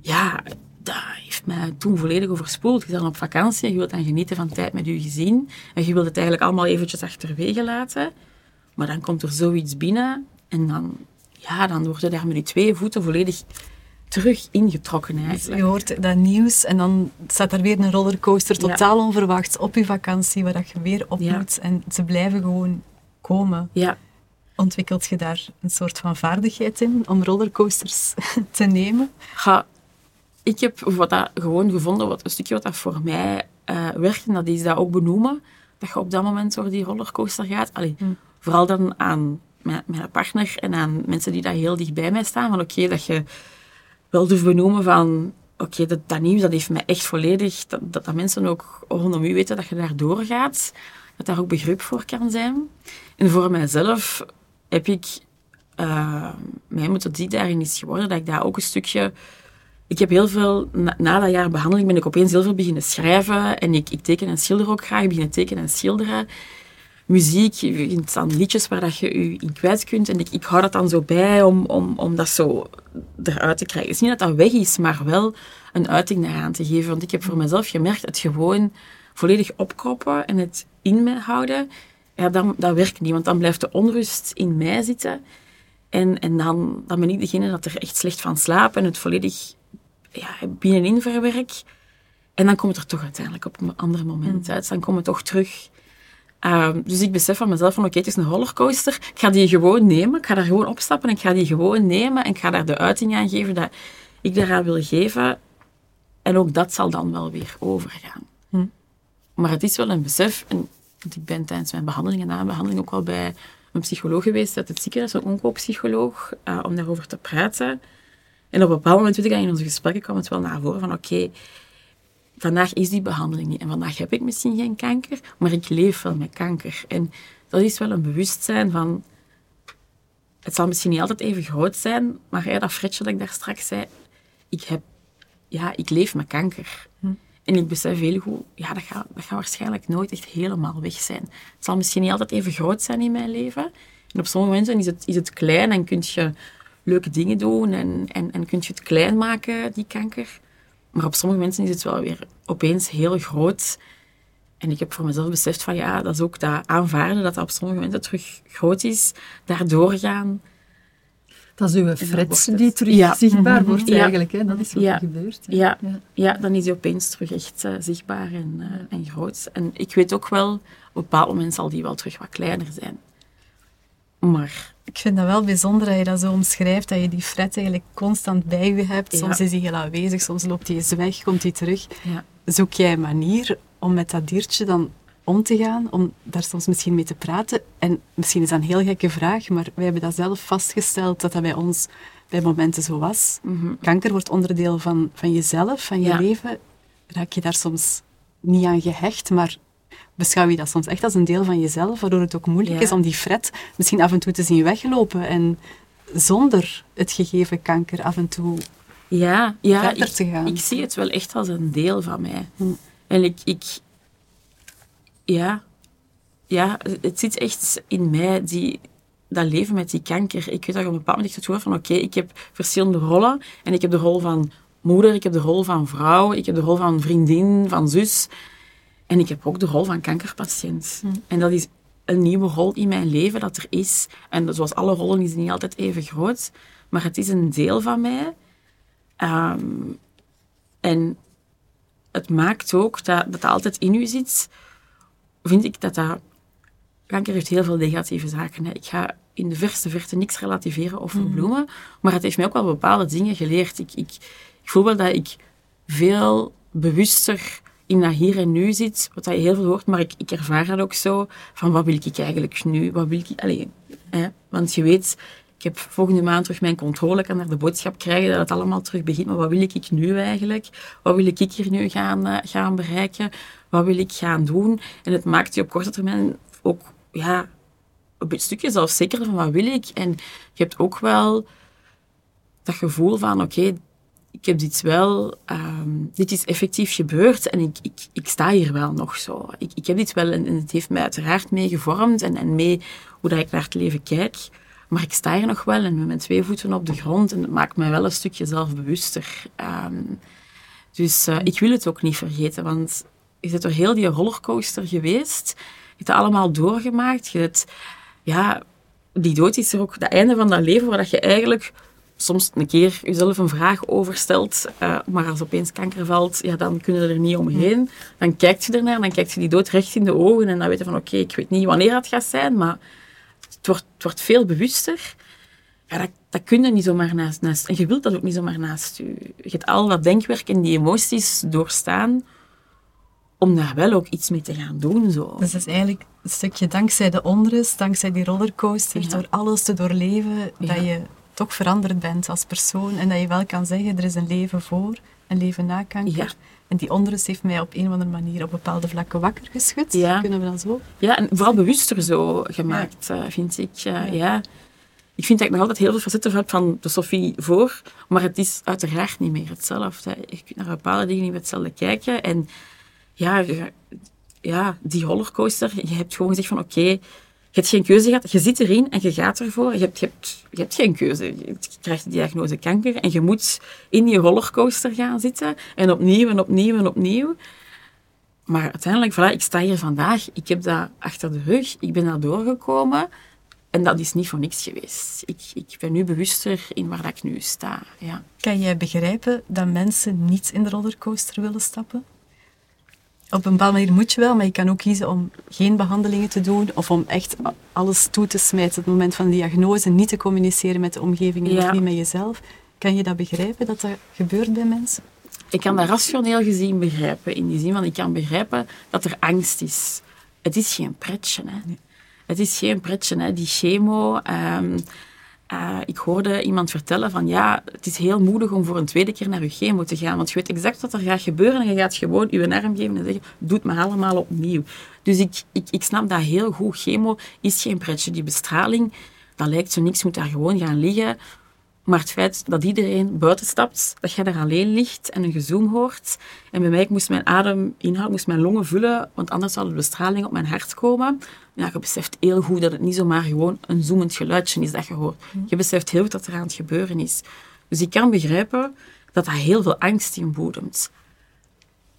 Ja, dat heeft mij toen volledig overspoeld. Je bent op vakantie je wilt dan genieten van tijd met je gezin. En je wilt het eigenlijk allemaal eventjes achterwege laten. Maar dan komt er zoiets binnen. En dan, ja, dan word je daar met je twee voeten volledig terug ingetrokken eigenlijk. Je hoort dat nieuws en dan staat er weer een rollercoaster, totaal onverwachts, op je vakantie, waar dat je weer op moet. En ze blijven gewoon komen. Ja. Ontwikkelt je daar een soort van vaardigheid in om rollercoasters te nemen? Ja, ik heb wat dat gewoon gevonden, wat een stukje wat dat voor mij uh, werkt, en dat is dat ook benoemen. Dat je op dat moment door die rollercoaster gaat. Allee, hmm. Vooral dan aan mijn, mijn, partner en aan mensen die daar heel dicht bij mij staan. Van oké, dat je wel durft benoemen van... Oké, dat, dat, nieuws dat heeft mij echt volledig... Dat, dat, mensen ook rondom u weten dat je daar doorgaat dat daar ook begrip voor kan zijn. En voor mijzelf heb ik uh, mijn methodiek daarin is geworden dat ik daar ook een stukje... Ik heb heel veel, na, dat jaar behandeling ben ik opeens heel veel beginnen schrijven. En ik, ik teken en schilder ook graag. Ik begin tekenen en schilderen. Muziek, je staan liedjes waar dat je je in kwijt kunt. En ik, ik hou dat dan zo bij om, om, om dat zo eruit te krijgen. Het is niet dat dat weg is, maar wel een uiting daaraan te geven. Want ik heb voor mezelf gemerkt, het gewoon volledig opkroppen en het in mij houden, ja, dan, dat werkt niet. Want dan blijft de onrust in mij zitten. En, en dan, dan ben ik degene dat er echt slecht van slaap en het volledig ja, binnenin verwerk. En dan komt het er toch uiteindelijk op een ander moment mm. uit. Dan komt het toch terug. Ehm, dus ik besef van mezelf van oké, het is een rollercoaster. Ik ga die gewoon nemen. Ik ga daar gewoon opstappen en ik ga die gewoon nemen. En ik ga daar de uiting aan geven dat ik daaraan wil geven. En ook dat zal dan wel weer overgaan. Maar het is wel een besef. En ik ben tijdens mijn behandeling en na mijn behandeling ook wel bij een psycholoog geweest uit het ziekenhuis, een oncopsycholoog, uh, om daarover te praten. En op een bepaald moment, weet ik, in onze gesprekken kwam het wel naar voren van oké, vandaag is die behandeling niet. En vandaag heb ik misschien geen kanker, maar ik leef wel met kanker. En dat is wel een bewustzijn van... Het zal misschien niet altijd even groot zijn, maar ja, dat fretje dat ik daar straks zei, ik, heb, ja, ik leef met kanker. Hm. En ik besef heel goed, ja, dat gaat, dat gaat waarschijnlijk nooit echt helemaal weg zijn. Het zal misschien niet altijd even groot zijn in mijn leven. En op sommige momenten is het, is het klein en kun je leuke dingen doen en, en, en kun je het klein maken, die kanker. Maar op sommige mensen is het wel weer opeens heel groot. En ik heb voor mezelf beseft van ja, dat is ook dat aanvaarden dat dat op sommige momenten terug groot is. Daardoor gaan dat is uw frets die terug zichtbaar mhm. wordt eigenlijk. Hè? Dat is wat er gebeurt. Ja. Ja. dan is hij opeens terug echt uh, zichtbaar en, uh, en groot. En ik weet ook wel, op een bepaald moment zal die wel terug wat kleiner zijn. Maar... Ik vind dat wel bijzonder dat je dat zo omschrijft, dat je die fret eigenlijk constant bij je hebt. Soms is hij heel aanwezig, soms loopt hij eens weg, komt hij terug. Zoek jij een manier om met dat diertje dan om te gaan, om daar soms misschien mee te praten. En misschien is dat een heel gekke vraag, maar wij hebben dat zelf vastgesteld, dat dat bij ons bij momenten zo was. Mhm. Kanker wordt onderdeel van, van jezelf, van je leven. Raak je daar soms niet aan gehecht, maar beschouw je dat soms echt als een deel van jezelf, waardoor het ook moeilijk is om die fret misschien af en toe te zien weglopen en zonder het gegeven kanker af en toe ja, ja, verder te gaan. Ik zie het wel echt als een deel van mij. Hm. En ik, ik, ja, ja, het zit echt in mij, die, dat leven met die kanker. Ik weet dat ik op een bepaald moment het gevoel van, oké, ik heb verschillende rollen. En ik heb de rol van moeder, ik heb de rol van vrouw, ik heb de rol van vriendin, van zus. En ik heb ook de rol van kankerpatiënt. Hm. En dat is een nieuwe rol in mijn leven dat er is. En zoals alle rollen is die niet altijd even groot. Maar het is een deel van mij. Ehm, en het maakt ook dat, dat altijd in u zit vind ik dat dat kanker heeft heel veel negatieve zaken. Hè. Ik ga in de verste verte niks relativeren of verbloemen. Maar het heeft mij ook wel bepaalde dingen geleerd. Ik, ik, ik voel wel dat ik veel bewuster in dat hier en nu zit, wat je heel veel hoort, maar ik, ik ervaar dat ook zo, van wat wil ik eigenlijk nu? Wat wil ik... Allez, hè? Want je weet, ik heb volgende maand terug mijn controle, kan naar de boodschap krijgen dat het allemaal terug begint, maar wat wil ik nu eigenlijk? Wat wil ik hier nu gaan, uh, gaan bereiken? Wat wil ik gaan doen? En het maakt je op korte termijn ook ja, een stukje zelfzekerder van wat wil ik. En je hebt ook wel dat gevoel van, oké, ik heb dit wel, um, dit is effectief gebeurd en ik, ik, ik sta hier wel nog zo. Ik, ik heb dit wel en, het heeft mij uiteraard mee gevormd en, en mee hoe dat ik naar het leven kijk. Maar ik sta hier nog wel en met mijn twee voeten op de grond en dat maakt mij wel een stukje zelfbewuster. Um, dus uh, ik wil het ook niet vergeten, want je bent door heel die rollercoaster geweest. Je hebt het allemaal doorgemaakt. Je hebt, ja, die dood is er ook het einde van dat leven waar je eigenlijk soms een keer jezelf een vraag over stelt, uh, maar als opeens kanker valt, ja, dan kunnen je er niet omheen. Dan kijkt je ernaar, dan kijkt je die dood recht in de ogen en dan weet je van oké, ik weet niet wanneer het gaat zijn, maar het wordt, het wordt veel bewuster. Ja, dat, dat kun je niet zomaar naast, naast... En je wilt dat ook niet zomaar naast je. Je hebt al dat denkwerk en die emoties doorstaan om daar wel ook iets mee te gaan doen. Zo. Dus het is eigenlijk een stukje dankzij de onrust, dankzij die rollercoaster, ja. door alles te doorleven, ja. dat je toch veranderd bent als persoon en dat je wel kan zeggen, er is een leven voor, een leven na kanker. Ja. En die onrust heeft mij op een of andere manier op bepaalde vlakken wakker geschud. Ja. Kunnen we dat zo? Ja, en vooral bewuster zo gemaakt, ja. vind ik. Uh, ja. Ik vind dat ik nog altijd heel veel facetten heb van de Sophie voor, maar het is uiteraard niet meer hetzelfde. Je kunt naar bepaalde dingen niet met hetzelfde kijken. En ja, ja, die rollercoaster, je hebt gewoon gezegd van oké, okay, hebt geen keuze gehad, je zit erin en je gaat ervoor. Je hebt, je hebt, je hebt geen keuze. Je krijgt de diagnose kanker en je moet in die rollercoaster gaan zitten. En opnieuw en opnieuw en opnieuw. Maar uiteindelijk, voilà, ik sta hier vandaag. Ik heb dat achter de rug. Ik ben daar doorgekomen. En dat is niet voor niks geweest. Ik, ik ben nu bewuster in waar ik nu sta. Ja. Kan jij begrijpen dat mensen niet in de rollercoaster willen stappen? Op een bepaalde manier moet je wel, maar je kan ook kiezen om geen behandelingen te doen of om echt alles toe te smijten op het moment van de diagnose, niet te communiceren met de omgeving en ja. niet met jezelf. Kan je dat begrijpen, dat dat gebeurt bij mensen? Ik kan dat rationeel gezien begrijpen, in die zin van ik kan begrijpen dat er angst is. Het is geen pretje, hè. Nee. Het is geen pretje, hè. Die chemo... Um, uh, ik hoorde iemand vertellen van ja, het is heel moedig om voor een tweede keer naar je chemo te gaan, want je weet exact wat er gaat gebeuren en je gaat gewoon je arm geven en zeggen, doe het maar allemaal opnieuw. Dus ik, ik, ik snap dat heel goed. Chemo is geen pretje. Die bestraling, dat lijkt zo niks, moet daar gewoon gaan liggen. Maar het feit dat iedereen buiten stapt, dat jij daar alleen ligt en een gezoom hoort. En bij mij, ik moest mijn adem inhouden, moest mijn longen vullen, want anders zou de bestraling op mijn hart komen. Ja, je beseft heel goed dat het niet zomaar gewoon een zoemend geluidje is dat je hoort. Mhm. Je beseft heel goed dat er aan het gebeuren is. Dus ik kan begrijpen dat dat heel veel angst inboedemt.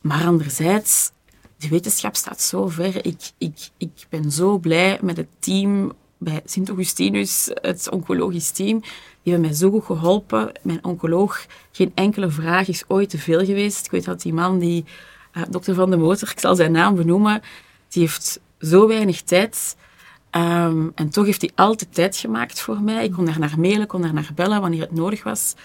Maar anderzijds, de wetenschap staat zo ver. Ik, ik, ik ben zo blij met het team bij Sint-Augustinus, het oncologisch team. Die hebben mij zo goed geholpen. Mijn oncoloog, geen enkele vraag is ooit te veel geweest. Ik weet dat die man, die uh, dokter Van de Motor, ik zal zijn naam benoemen, die heeft zo weinig tijd. Um, en toch heeft hij altijd tijd gemaakt voor mij. Ik kon daar naar mailen, kon daar naar bellen wanneer het nodig was.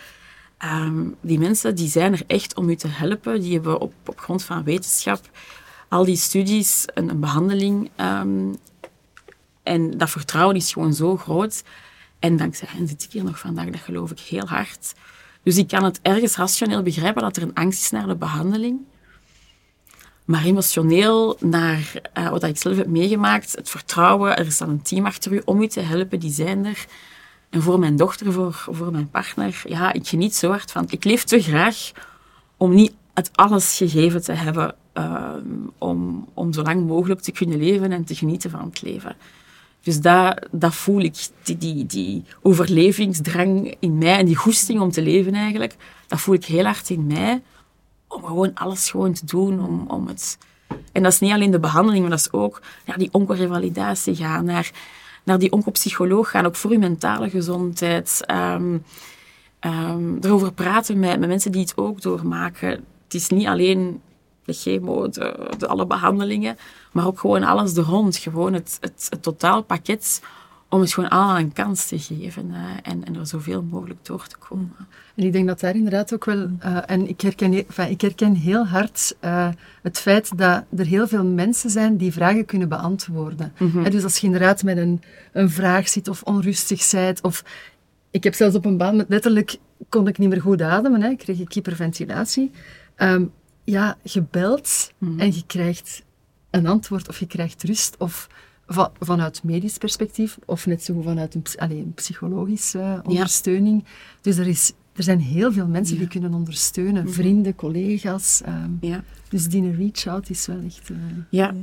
Um, die mensen die zijn er echt om u te helpen. Die hebben op, op grond van wetenschap al die studies een, behandeling. Um, en dat vertrouwen is gewoon zo groot. En dankzij hen zit ik hier nog vandaag, dat geloof ik heel hard. Dus ik kan het ergens rationeel begrijpen dat er een angst is naar de behandeling. Maar emotioneel naar uh, wat ik zelf heb meegemaakt, het vertrouwen, er is dan een team achter u om u te helpen, die zijn er. En voor mijn dochter, voor, voor mijn partner, ja, ik geniet zo hard van. Ik leef te graag om niet het alles gegeven te hebben, uh, om, om zo lang mogelijk te kunnen leven en te genieten van het leven. Dus dat voel ik, die, die, die overlevingsdrang in mij en die goesting om te leven eigenlijk, dat voel ik heel hard in mij. Om gewoon alles gewoon te doen, om, om het... En dat is niet alleen de behandeling, maar dat is ook naar die oncorevalidatie gaan, naar, naar die oncopsycholoog gaan, ook voor uw mentale gezondheid. Um, erover praten met, met mensen die het ook doormaken. Het is niet alleen de chemo, de, de, alle behandelingen, maar ook gewoon alles er rond. Gewoon het, het, het totaalpakket om het gewoon allemaal een kans te geven uh, en, en er zoveel mogelijk door te komen. En ik denk dat daar inderdaad ook wel, uh, en ik herken, enfin, ik herken heel hard uh, het feit dat er heel veel mensen zijn die vragen kunnen beantwoorden. Mm -hmm. dus als je inderdaad met een, een vraag zit of onrustig bent, of ik heb zelfs op een baan met letterlijk kon ik niet meer goed ademen, hè, kreeg ik hyperventilatie. Um, ja, je belt mm -hmm. en je krijgt een antwoord of je krijgt rust of van, vanuit medisch perspectief of net zo vanuit een, allez, een psychologische uh, ondersteuning. Ja. Dus er, is, er zijn heel veel mensen ja. die kunnen ondersteunen. Mm-hmm. Vrienden, collega's. Um, ja. Dus die reach-out is wel echt... Uh, ja.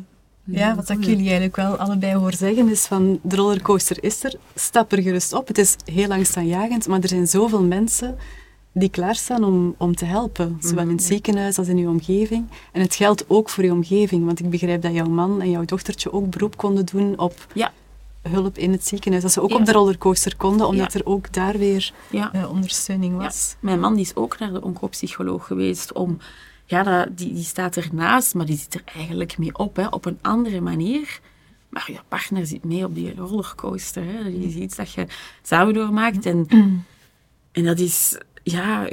Ja, wat ik jullie eigenlijk wel allebei hoor zeggen is van de rollercoaster is er, stap er gerust op. Het is heel langstaanjagend, maar er zijn zoveel mensen die klaarstaan om, om te helpen. Zowel in het ziekenhuis als in uw omgeving. En het geldt ook voor uw omgeving, want ik begrijp dat jouw man en jouw dochtertje ook beroep konden doen op ja. hulp in het ziekenhuis. Dat ze ook ja. op de rollercoaster konden, omdat ja. er ook daar weer uh, ondersteuning was. Mijn man die is ook naar de oncopsycholoog geweest om... Ja, die, die staat ernaast, maar die zit er eigenlijk mee op, hè, op een andere manier. Maar je partner zit mee op die rollercoaster. Hè. Dat is iets dat je samen doormaakt. En, en dat is ja,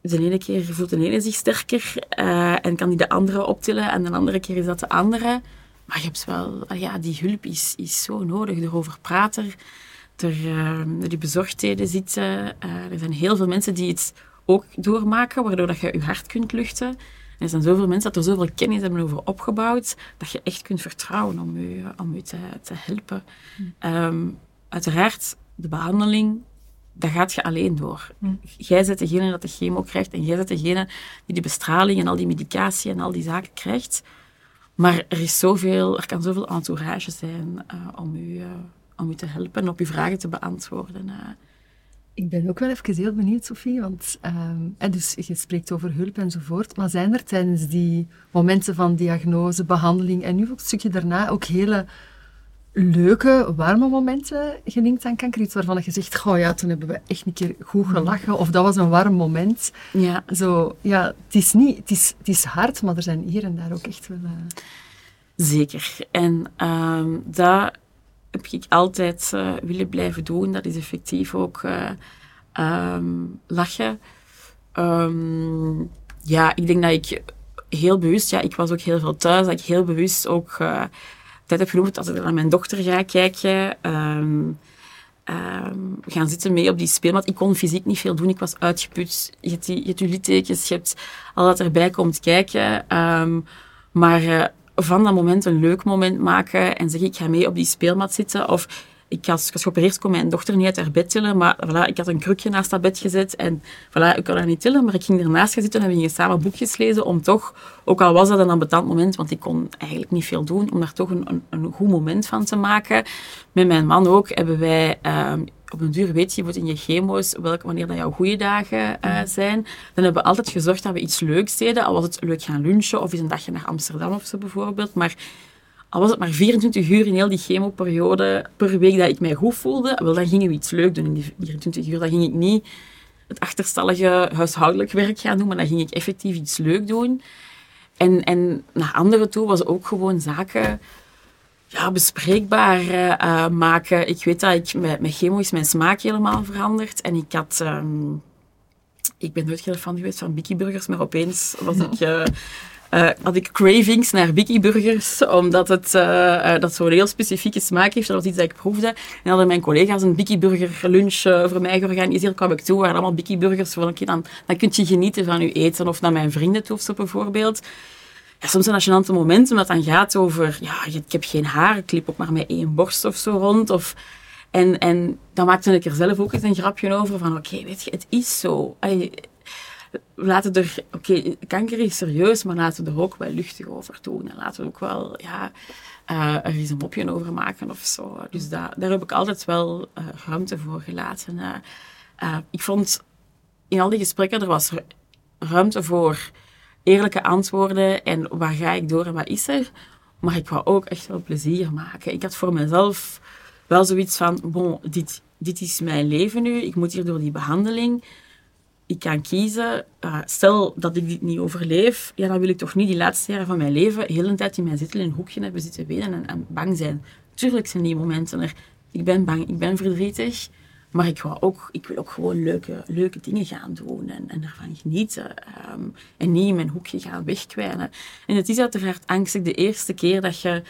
de ene keer voelt de ene zich sterker uh, en kan die de andere optillen en de andere keer is dat de andere. Maar je hebt wel, ja, die hulp is, is zo nodig. Erover praten, er, uh, die bezorgdheden zitten. Uh, er zijn heel veel mensen die het ook doormaken, waardoor dat je je hart kunt luchten. En er zijn zoveel mensen dat er zoveel kennis hebben over opgebouwd, dat je echt kunt vertrouwen om je, om je te, te helpen. Mm. Um, uiteraard, de behandeling dat gaat je alleen door. Mm. Jij bent degene dat de chemo krijgt en jij bent degene die die bestraling en al die medicatie en al die zaken krijgt. Maar er, is zoveel, er kan zoveel entourage zijn uh, om, u, uh, om u te helpen en op uw vragen te beantwoorden. Uh. Ik ben ook wel even heel benieuwd, Sophie, want en dus je spreekt over hulp enzovoort, maar zijn er tijdens die momenten van diagnose, behandeling en nu ook een stukje daarna ook hele leuke, warme momenten gelinkt aan kanker? Iets waarvan je zegt, oh ja, toen hebben we echt een keer goed mm. gelachen, of dat was een warm moment. Ja. Zo, ja, het is, niet, het, is, het is hard, maar er zijn hier en daar ook echt wel... Uh... Zeker. En um, dat heb ik altijd uh, willen blijven doen. Dat is effectief ook uh, um, lachen. Um, ja, ik denk dat ik heel bewust, ja, ik was ook heel veel thuis, dat ik heel bewust ook tijd heb genoemd, als ik naar mijn dochter ga kijken, um, gaan zitten mee op die speelmat. Ik kon fysiek niet veel doen, ik was uitgeput. Je hebt, die, je, hebt je je hebt al dat erbij komt kijken. Um, maar uh, van dat moment een leuk moment maken en zeg ik ga mee op die speelmat zitten. Of ik was, geopereerd, kon mijn dochter niet uit haar bed tillen, maar voilà, ik had een krukje naast dat bed gezet en voilà, ik kon haar niet tillen, maar ik ging ernaast gaan zitten en we gingen samen boekjes lezen om toch, ook al was dat een ambetant moment, want ik kon eigenlijk niet veel doen, om daar toch een, een, een goed moment van te maken. Met mijn man ook hebben wij... Um, op een duur weet je in je chemo's welke, wanneer dat jouw goede dagen uh, zijn. Dan hebben we altijd gezorgd dat we iets leuks deden. Al was het leuk gaan lunchen of eens een dagje naar Amsterdam of zo bijvoorbeeld. Maar al was het maar 24 uur in heel die chemoperiode per week dat ik mij goed voelde, wel, dan gingen we iets leuk doen in die 24 uur. Dan ging ik niet het achterstallige huishoudelijk werk gaan doen, maar dan ging ik effectief iets leuk doen. En, en naar anderen toe was ook gewoon zaken ja, bespreekbaar uh, maken. Ik weet dat ik met, met chemo is mijn smaak helemaal veranderd. En ik had... Um, ik ben nooit heel fan geweest van Biki Burgers, maar opeens was ik... Uh, uh, had ik cravings naar Biggie Burgers, omdat het uh, uh, dat zo'n heel specifieke smaak heeft. Dat was iets dat ik proefde. En hadden mijn collega's een Biggie Burger lunch voor mij georganiseerd. kwam ik toe, waren allemaal Biggie Burgers. Een keer dan, dan kun je genieten van je eten. Of naar mijn vrienden toe, of zo bijvoorbeeld. Ja, soms zijn dat momenten, omdat dan gaat over... Ja, ik heb geen haar, ik liep ook maar met één borst of zo rond. Of, en, en dan maakte ik er zelf ook eens een grapje over van... Oké, weet je, het is zo. Laten er, oké, kanker is serieus, maar laten we er ook wel luchtig over doen. En laten we ook wel, ja, uh, er eens een mopje over maken of zo. Dus daar daar heb ik altijd wel uh, ruimte voor gelaten. Uh, ik vond in al die gesprekken, er was ruimte voor eerlijke antwoorden en waar ga ik door en wat is er. Maar ik wou ook echt wel plezier maken. Ik had voor mezelf wel zoiets van, bon, dit, dit is mijn leven nu, ik moet hier door die behandeling ik kan kiezen, uh, stel dat ik dit niet overleef, ja, dan wil ik toch niet die laatste jaren van mijn leven heel een tijd in mijn zetel in een hoekje hebben zitten wenen en, bang zijn. Tuurlijk zijn die momenten er. Ik ben bang, ik ben verdrietig, maar ik, wil ook, ik wil ook gewoon leuke, leuke dingen gaan doen en, en ervan genieten. Ehm, en niet in mijn hoekje gaan wegkwijnen. En het is uiteraard angstig de eerste keer dat je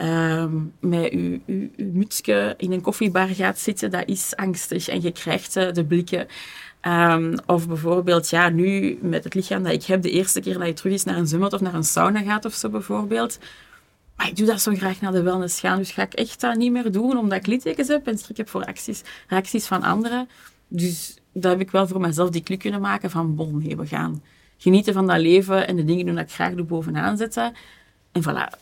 um, met je, je, je mutsje in een koffiebar gaat zitten. Dat is angstig. En je krijgt uh, de blikken. Um, of bijvoorbeeld, ja, nu met het lichaam dat ik heb, de eerste keer dat je terug eens naar een zwembad of naar een sauna gaat of zo bijvoorbeeld. Maar ik doe dat zo graag naar de wellness gaan. Dus ga ik echt dat niet meer doen, omdat ik littekens heb en schrik heb voor acties, reacties van anderen. Dus dat heb ik wel voor mezelf die klik kunnen maken van, bon, we gaan genieten van dat leven en de dingen doen dat ik graag doe bovenaan zetten. En voilà,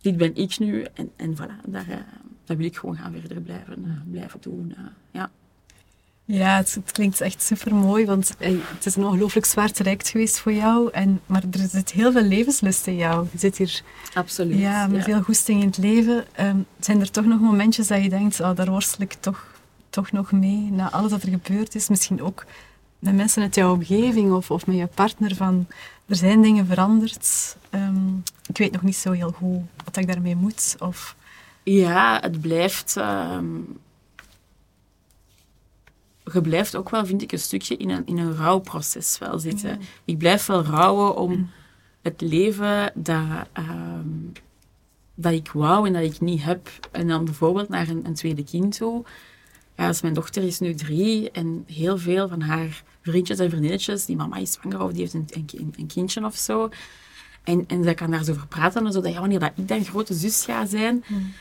dit ben ik nu. En, en voilà, daar, daar wil ik gewoon gaan verder blijven, uh, blijven doen. Uh, ja. Ja, het, het, klinkt echt super mooi, want het is een ongelooflijk zwaar traject geweest voor jou. En, maar er zit heel veel levenslust in jou. Je zit hier Absoluut, ja, met ja. veel goesting in het leven. Um, zijn er toch nog momentjes dat je denkt, oh, daar worstel ik toch, toch nog mee, na alles wat er gebeurd is? Misschien ook met mensen uit jouw omgeving of, of met je partner, van er zijn dingen veranderd. Um, ik weet nog niet zo heel goed wat ik daarmee moet. Of... Ja, het blijft... Um je blijft ook wel, vind ik, een stukje in een, in een rouwproces wel zitten. Ja. Ik blijf wel rouwen om het leven dat, um, dat ik wou en dat ik niet heb. En dan bijvoorbeeld naar een, een tweede kind toe. Ja, dus mijn dochter is nu drie en heel veel van haar vriendjes en vriendinnetjes, die mama is zwanger of die heeft een, een, een kindje of zo. En, en zij kan daar zo over praten, zodat ja, wanneer dat ik dan grote zus ga zijn... Mm.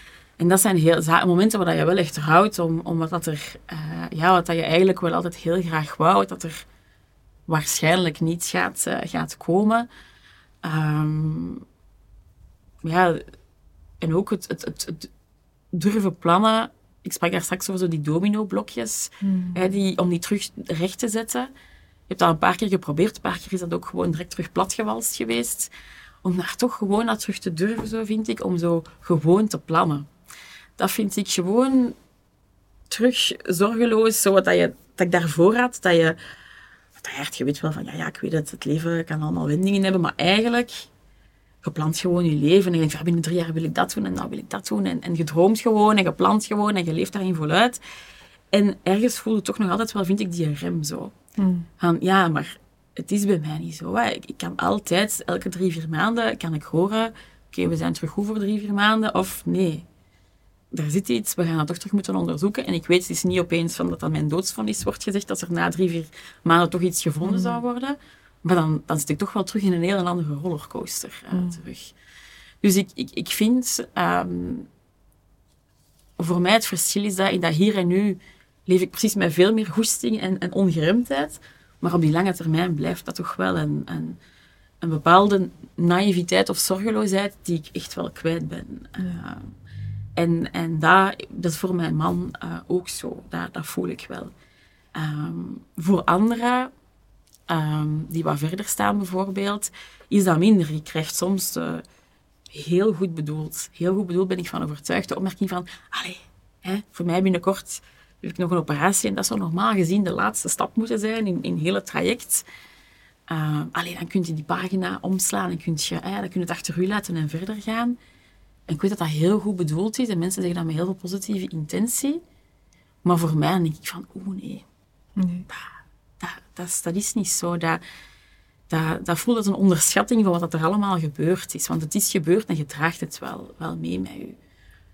En dat zijn heel, momenten waar je wel echt houdt, om, omdat dat er, uh, ja, wat dat je eigenlijk wel altijd heel graag wou, dat er waarschijnlijk niet gaat, uh, gaat komen. Um, ja, en ook het, het, het, het, durven plannen. Ik sprak daar straks over zo die domino-blokjes, hmm. hè, die, om die terug recht te zetten. Je hebt dat een paar keer geprobeerd, een paar keer is dat ook gewoon direct terug platgewalst geweest. Om daar toch gewoon naar terug te durven, zo vind ik, om zo gewoon te plannen dat vind ik gewoon terug zorgeloos. Zo wat dat, je, dat ik daarvoor had, dat je, dat je echt, je weet wel van, ja, ja, ik weet dat het leven kan allemaal wendingen hebben, maar eigenlijk, je plant gewoon je leven en je denkt, ja, binnen drie jaar wil ik dat doen en dan wil ik dat doen. En, en je droomt gewoon en je plant gewoon en je leeft daarin voluit. En ergens voel je toch nog altijd wel, vind ik, die rem zo. Mm. Van, ja, maar het is bij mij niet zo. Hè. Ik, ik, kan altijd, elke drie, vier maanden, kan ik horen, oké, okay, we zijn terug goed voor drie, vier maanden, of nee, er zit iets, we gaan dat toch terug moeten onderzoeken. En ik weet, het is niet opeens van dat dat mijn doodsvonnis wordt gezegd, dat er na drie, vier maanden toch iets gevonden mm. zou worden. Maar dan, dan zit ik toch wel terug in een heel andere rollercoaster uh, mm. terug. Dus ik, ik, ik vind, um, voor mij het verschil is dat in dat hier en nu leef ik precies met veel meer goesting en, en ongeremdheid. Maar op die lange termijn blijft dat toch wel een, een, een bepaalde naïviteit of zorgeloosheid die ik echt wel kwijt ben. Ja. Uh, en, en dat, dat is voor mijn man uh, ook zo. Dat, voel ik wel. Um, voor anderen, um, die wat verder staan bijvoorbeeld, is dat minder. Je krijgt soms uh, heel goed bedoeld. Heel goed bedoeld ben ik van overtuigd. De opmerking van, allee, hè, voor mij binnenkort heb ik nog een operatie en dat zou normaal gezien de laatste stap moeten zijn in, in heel het traject. Uh, alleen dan kun je die pagina omslaan en kun je, eh, dan kun je het achter u laten en verder gaan. Ik weet dat dat heel goed bedoeld is en mensen zeggen dat met heel veel positieve intentie. Maar voor mij denk ik van, oeh nee, nee. Dat, dat, dat, is, dat is niet zo. Dat, dat, dat voelt als een onderschatting van wat er allemaal gebeurd is. Want het is gebeurd en je draagt het wel, wel mee met je.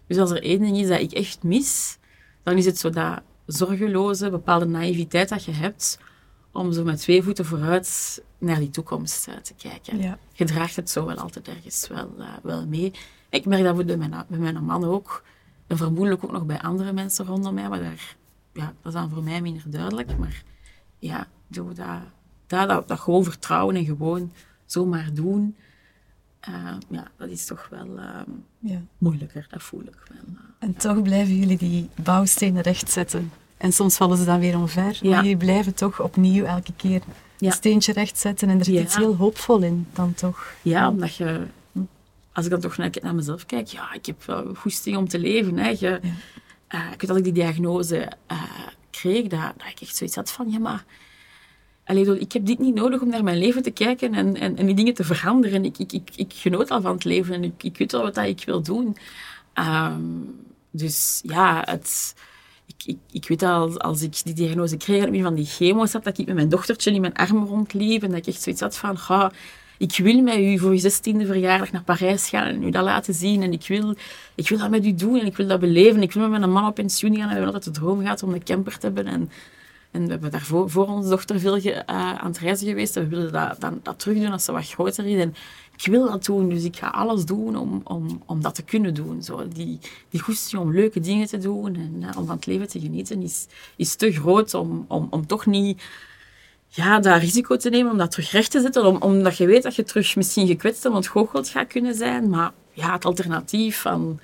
Dus als er één ding is dat ik echt mis, dan is het zo dat zorgeloze, bepaalde naïviteit dat je hebt om zo met twee voeten vooruit naar die toekomst uh, te kijken. Ja. Je draagt het zo wel altijd ergens wel, uh, wel mee. Ik merk dat bij mijn, bij mijn man ook. En vermoedelijk ook nog bij andere mensen rondom mij. Maar daar, ja, dat is dan voor mij minder duidelijk. Maar ja, dat, dat, dat, dat gewoon vertrouwen en gewoon zomaar doen. Uh, ja, dat is toch wel uh, ja. moeilijker, dat voel ik wel. Uh, en toch blijven jullie die bouwstenen rechtzetten. En soms vallen ze dan weer omver. Ja. Maar jullie blijven toch opnieuw elke keer een steentje rechtzetten. En er zit iets heel hoopvol in dan toch. Ja, omdat je als ik dan toch naar, naar mezelf kijk, ja, ik heb wel goesting om te leven. Hè. Je, uh, ik weet dat ik die diagnose uh, kreeg, dat, dat, ik echt zoiets had van, ja, maar allee, ik heb dit niet nodig om naar mijn leven te kijken en, en, en die dingen te veranderen. Ik, ik, ik, ik genoot al van het leven en ik, ik weet wel wat dat ik wil doen. Ehm, dus ja, het, ik, ik, ik weet al, als ik die diagnose kreeg, dat ik van die chemo zat, dat ik met mijn dochtertje in mijn arm rondliep en dat ik echt zoiets had van, ga, ik wil met u voor je zestiende verjaardag naar Parijs gaan en u dat laten zien en ik wil, ik wil dat met u doen en ik wil dat beleven. Ik wil met mijn man op pensioen gaan en we hebben altijd de droom gehad om een camper te hebben en en we hebben daar voor, onze dochter veel uh, aan het reizen geweest. We willen dat, dat, dat terug doen als ze wat groter is. En ik wil dat doen, dus ik ga alles doen om, om, om dat te kunnen doen. Zo, die, die goesting om leuke dingen te doen en uh, om van het leven te genieten is, is te groot om, om, om toch niet ja, dat risico te nemen om dat terug recht te zetten. Om, omdat je weet dat je terug misschien gekwetst en ontgoocheld gaat kunnen zijn. Maar ja, het alternatief van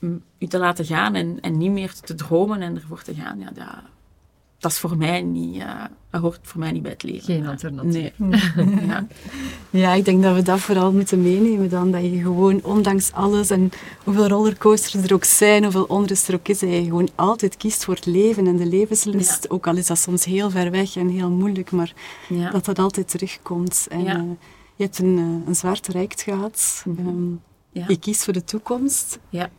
mm, je te laten gaan en, en niet meer te dromen en ervoor te gaan, ja, dat, dat is voor mij niet, uh, dat hoort voor mij niet bij het leven. Geen alternatief. Nee. ja. ja, ik denk dat we dat vooral moeten meenemen dan. Dat je gewoon, ondanks alles en hoeveel rollercoasters er ook zijn, hoeveel onrust er ook is, dat je gewoon altijd kiest voor het leven en de levenslust. Ook al is dat soms heel ver weg en heel moeilijk, maar ja. dat dat altijd terugkomt. En uh, je hebt een, uh, een zwaar traject gehad. Mm um, je kiest voor de toekomst. Ja.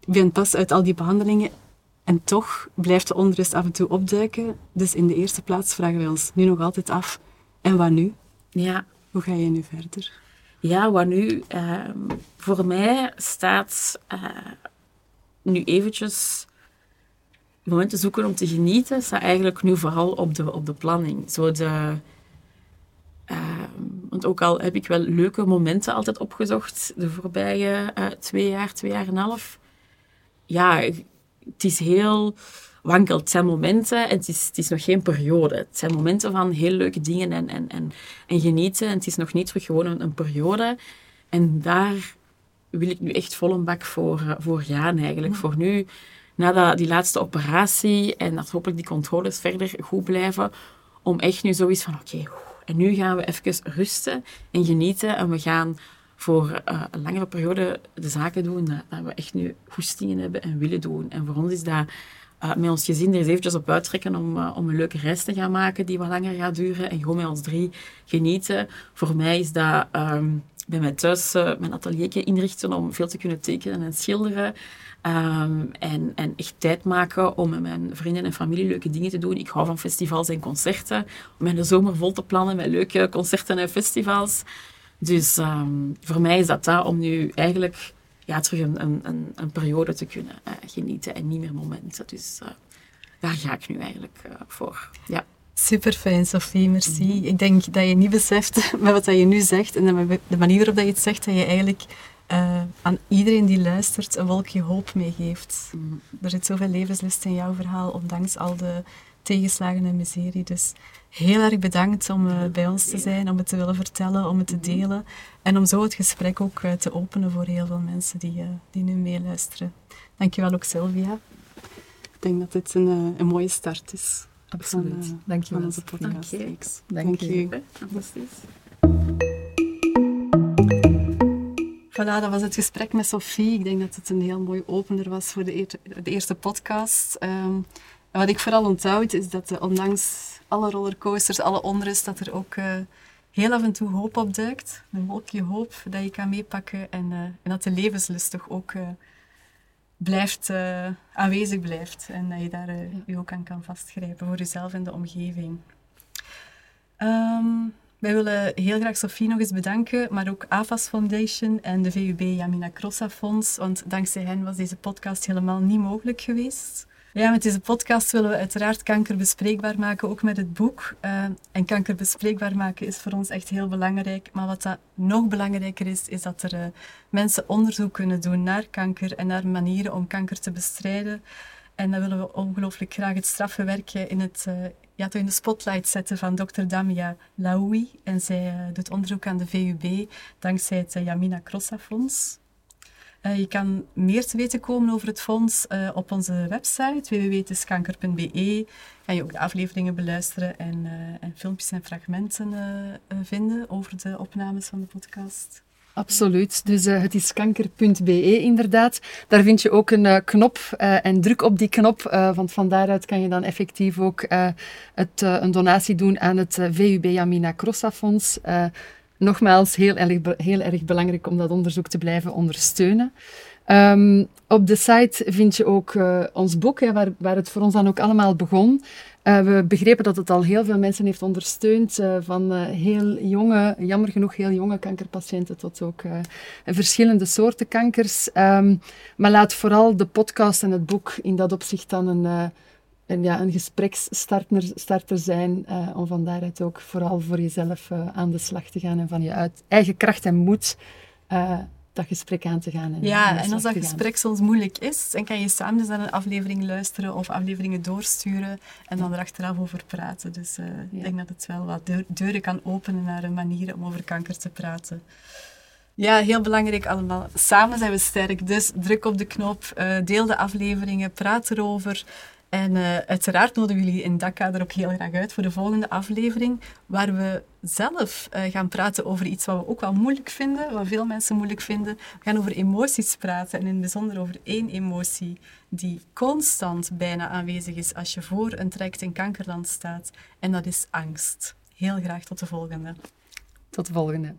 Je bent pas uit al die behandelingen en toch blijft de onrust af en toe opduiken. Dus in de eerste plaats vragen wij ons nu nog altijd af, en wat nu? Ja. Hoe ga je nu verder? Ja, wat nu? Uh, voor mij staat uh, nu eventjes momenten zoeken om te genieten, staat eigenlijk nu vooral op de, op de planning. Zo de, uh, want ook al heb ik wel leuke momenten altijd opgezocht de voorbije uh, twee jaar, twee jaar en een half. Ja, het is heel wankel. Het zijn momenten en het is, het is nog geen periode. Het zijn momenten van heel leuke dingen en, en, en, en genieten. En het is nog niet terug gewoon een, een periode. En daar wil ik nu echt vol een bak voor, uh, voor gaan eigenlijk. Voor nu, na die laatste operatie en dat hopelijk die controles verder goed blijven, om echt nu zoiets van, oké, okay, en nu gaan we even rusten en genieten en we gaan voor uh, een langere periode de zaken doen dat, we echt nu goestingen hebben en willen doen. En voor ons is dat uh, met ons gezin er eens eventjes op uittrekken om, uh, om een leuke reis te gaan maken die wat langer gaat duren en gewoon met ons drie genieten. Voor mij is dat um, bij mij thuis mijn ateliertje inrichten om veel te kunnen tekenen en schilderen. Um, en, en echt tijd maken om met mijn vrienden en familie leuke dingen te doen. Ik hou van festivals en concerten. Om mijn zomer vol te plannen met leuke concerten en festivals. Dus um, voor mij is dat dat om nu eigenlijk ja, terug een, een, een periode te kunnen uh, genieten en niet meer momenten. Dus uh, daar ga ik nu eigenlijk uh, voor. Ja. Super fijn, Sophie, merci. Mm. Ik denk dat je niet beseft met wat je nu zegt en de manier waarop je het zegt, dat je eigenlijk aan iedereen die luistert een wolkje hoop meegeeft. Mm. Er zit zoveel levenslust in jouw verhaal, ondanks al de tegenslagen en miserie. Dus heel erg bedankt om uh, bij ons te zijn, om het te willen vertellen, om het te delen. En om zo het gesprek ook uh, te openen voor heel veel mensen die, uh, die nu meeluisteren. Dankjewel ook Sylvia. Ik denk dat dit een, een mooie start is. Absoluut. Van, Dankjewel. Van onze podcast. Dank je. Dank, je. Voilà, dat was het gesprek met Sophie. Ik denk dat het een heel mooi opener was voor de, eer de eerste podcast. Um, en wat ik vooral onthoud is dat uh, ondanks alle rollercoasters, alle onrust, dat er ook uh, heel af en toe hoop opduikt. Een wolkje hoop dat je kan meepakken en, uh, en dat de levenslust toch ook blijft, aanwezig blijft. En dat je daar je ook aan kan vastgrijpen voor jezelf en de omgeving. Um, wij willen heel graag Sophie nog eens bedanken, maar ook AFAS Foundation en de VUB Jamina Crossa Fonds, want dankzij hen was deze podcast helemaal niet mogelijk geweest. Ja, met deze podcast willen we uiteraard kanker bespreekbaar maken, ook met het boek. Uh, en kanker bespreekbaar maken is voor ons echt heel belangrijk. Maar wat dat nog belangrijker is, is dat er uh, mensen onderzoek kunnen doen naar kanker en naar manieren om kanker te bestrijden. En dan willen we ongelooflijk graag het straffe in, het, ja, in de spotlight zetten van dokter Damia Laoui. En zij doet onderzoek aan de VUB dankzij het Yamina Crossa Fonds. Uh, je kan meer te weten komen over het fonds uh, op onze website www.tiskanker.be. Kan je ook de afleveringen beluisteren en, uh, en filmpjes en fragmenten vinden over de opnames van de podcast. Absoluut. Dus het is kanker.be inderdaad. Daar vind je ook een knop en druk op die knop, want van daaruit kan je dan effectief ook het, een donatie doen aan het VUB Amina Crossa Fonds. Nogmaals, heel erg, heel erg belangrijk om dat onderzoek te blijven ondersteunen. Um, op de site vind je ook ons boek, waar, waar het voor ons dan ook allemaal begon. Uh, we begrepen dat het al heel veel mensen heeft ondersteund, uh, van heel jonge, jammer genoeg heel jonge kankerpatiënten tot ook verschillende soorten kankers. Um, maar laat vooral de podcast en het boek in dat opzicht dan een, een, ja, een gespreksstarter starter zijn, om van daaruit ook vooral voor jezelf aan de slag te gaan en van je uit eigen kracht en moed dat gesprek aan te gaan. En ja, en als dat gesprek soms moeilijk is, dan kan je samen dus naar een aflevering luisteren of afleveringen doorsturen en dan er achteraf over praten. Dus uh, ik denk dat het wel wat deuren kan openen naar een manier om over kanker te praten. Ja, heel belangrijk allemaal. Samen zijn we sterk, dus druk op de knop, uh, deel de afleveringen, praat erover. En uh, uiteraard nodigen we jullie in dat kader ook heel graag uit voor de volgende aflevering, waar we zelf uh, gaan praten over iets wat we ook wel moeilijk vinden, wat veel mensen moeilijk vinden. We gaan over emoties praten en in het bijzonder over één emotie die constant bijna aanwezig is als je voor een traject in kankerland staat. En dat is angst. Heel graag tot de volgende. Tot de volgende.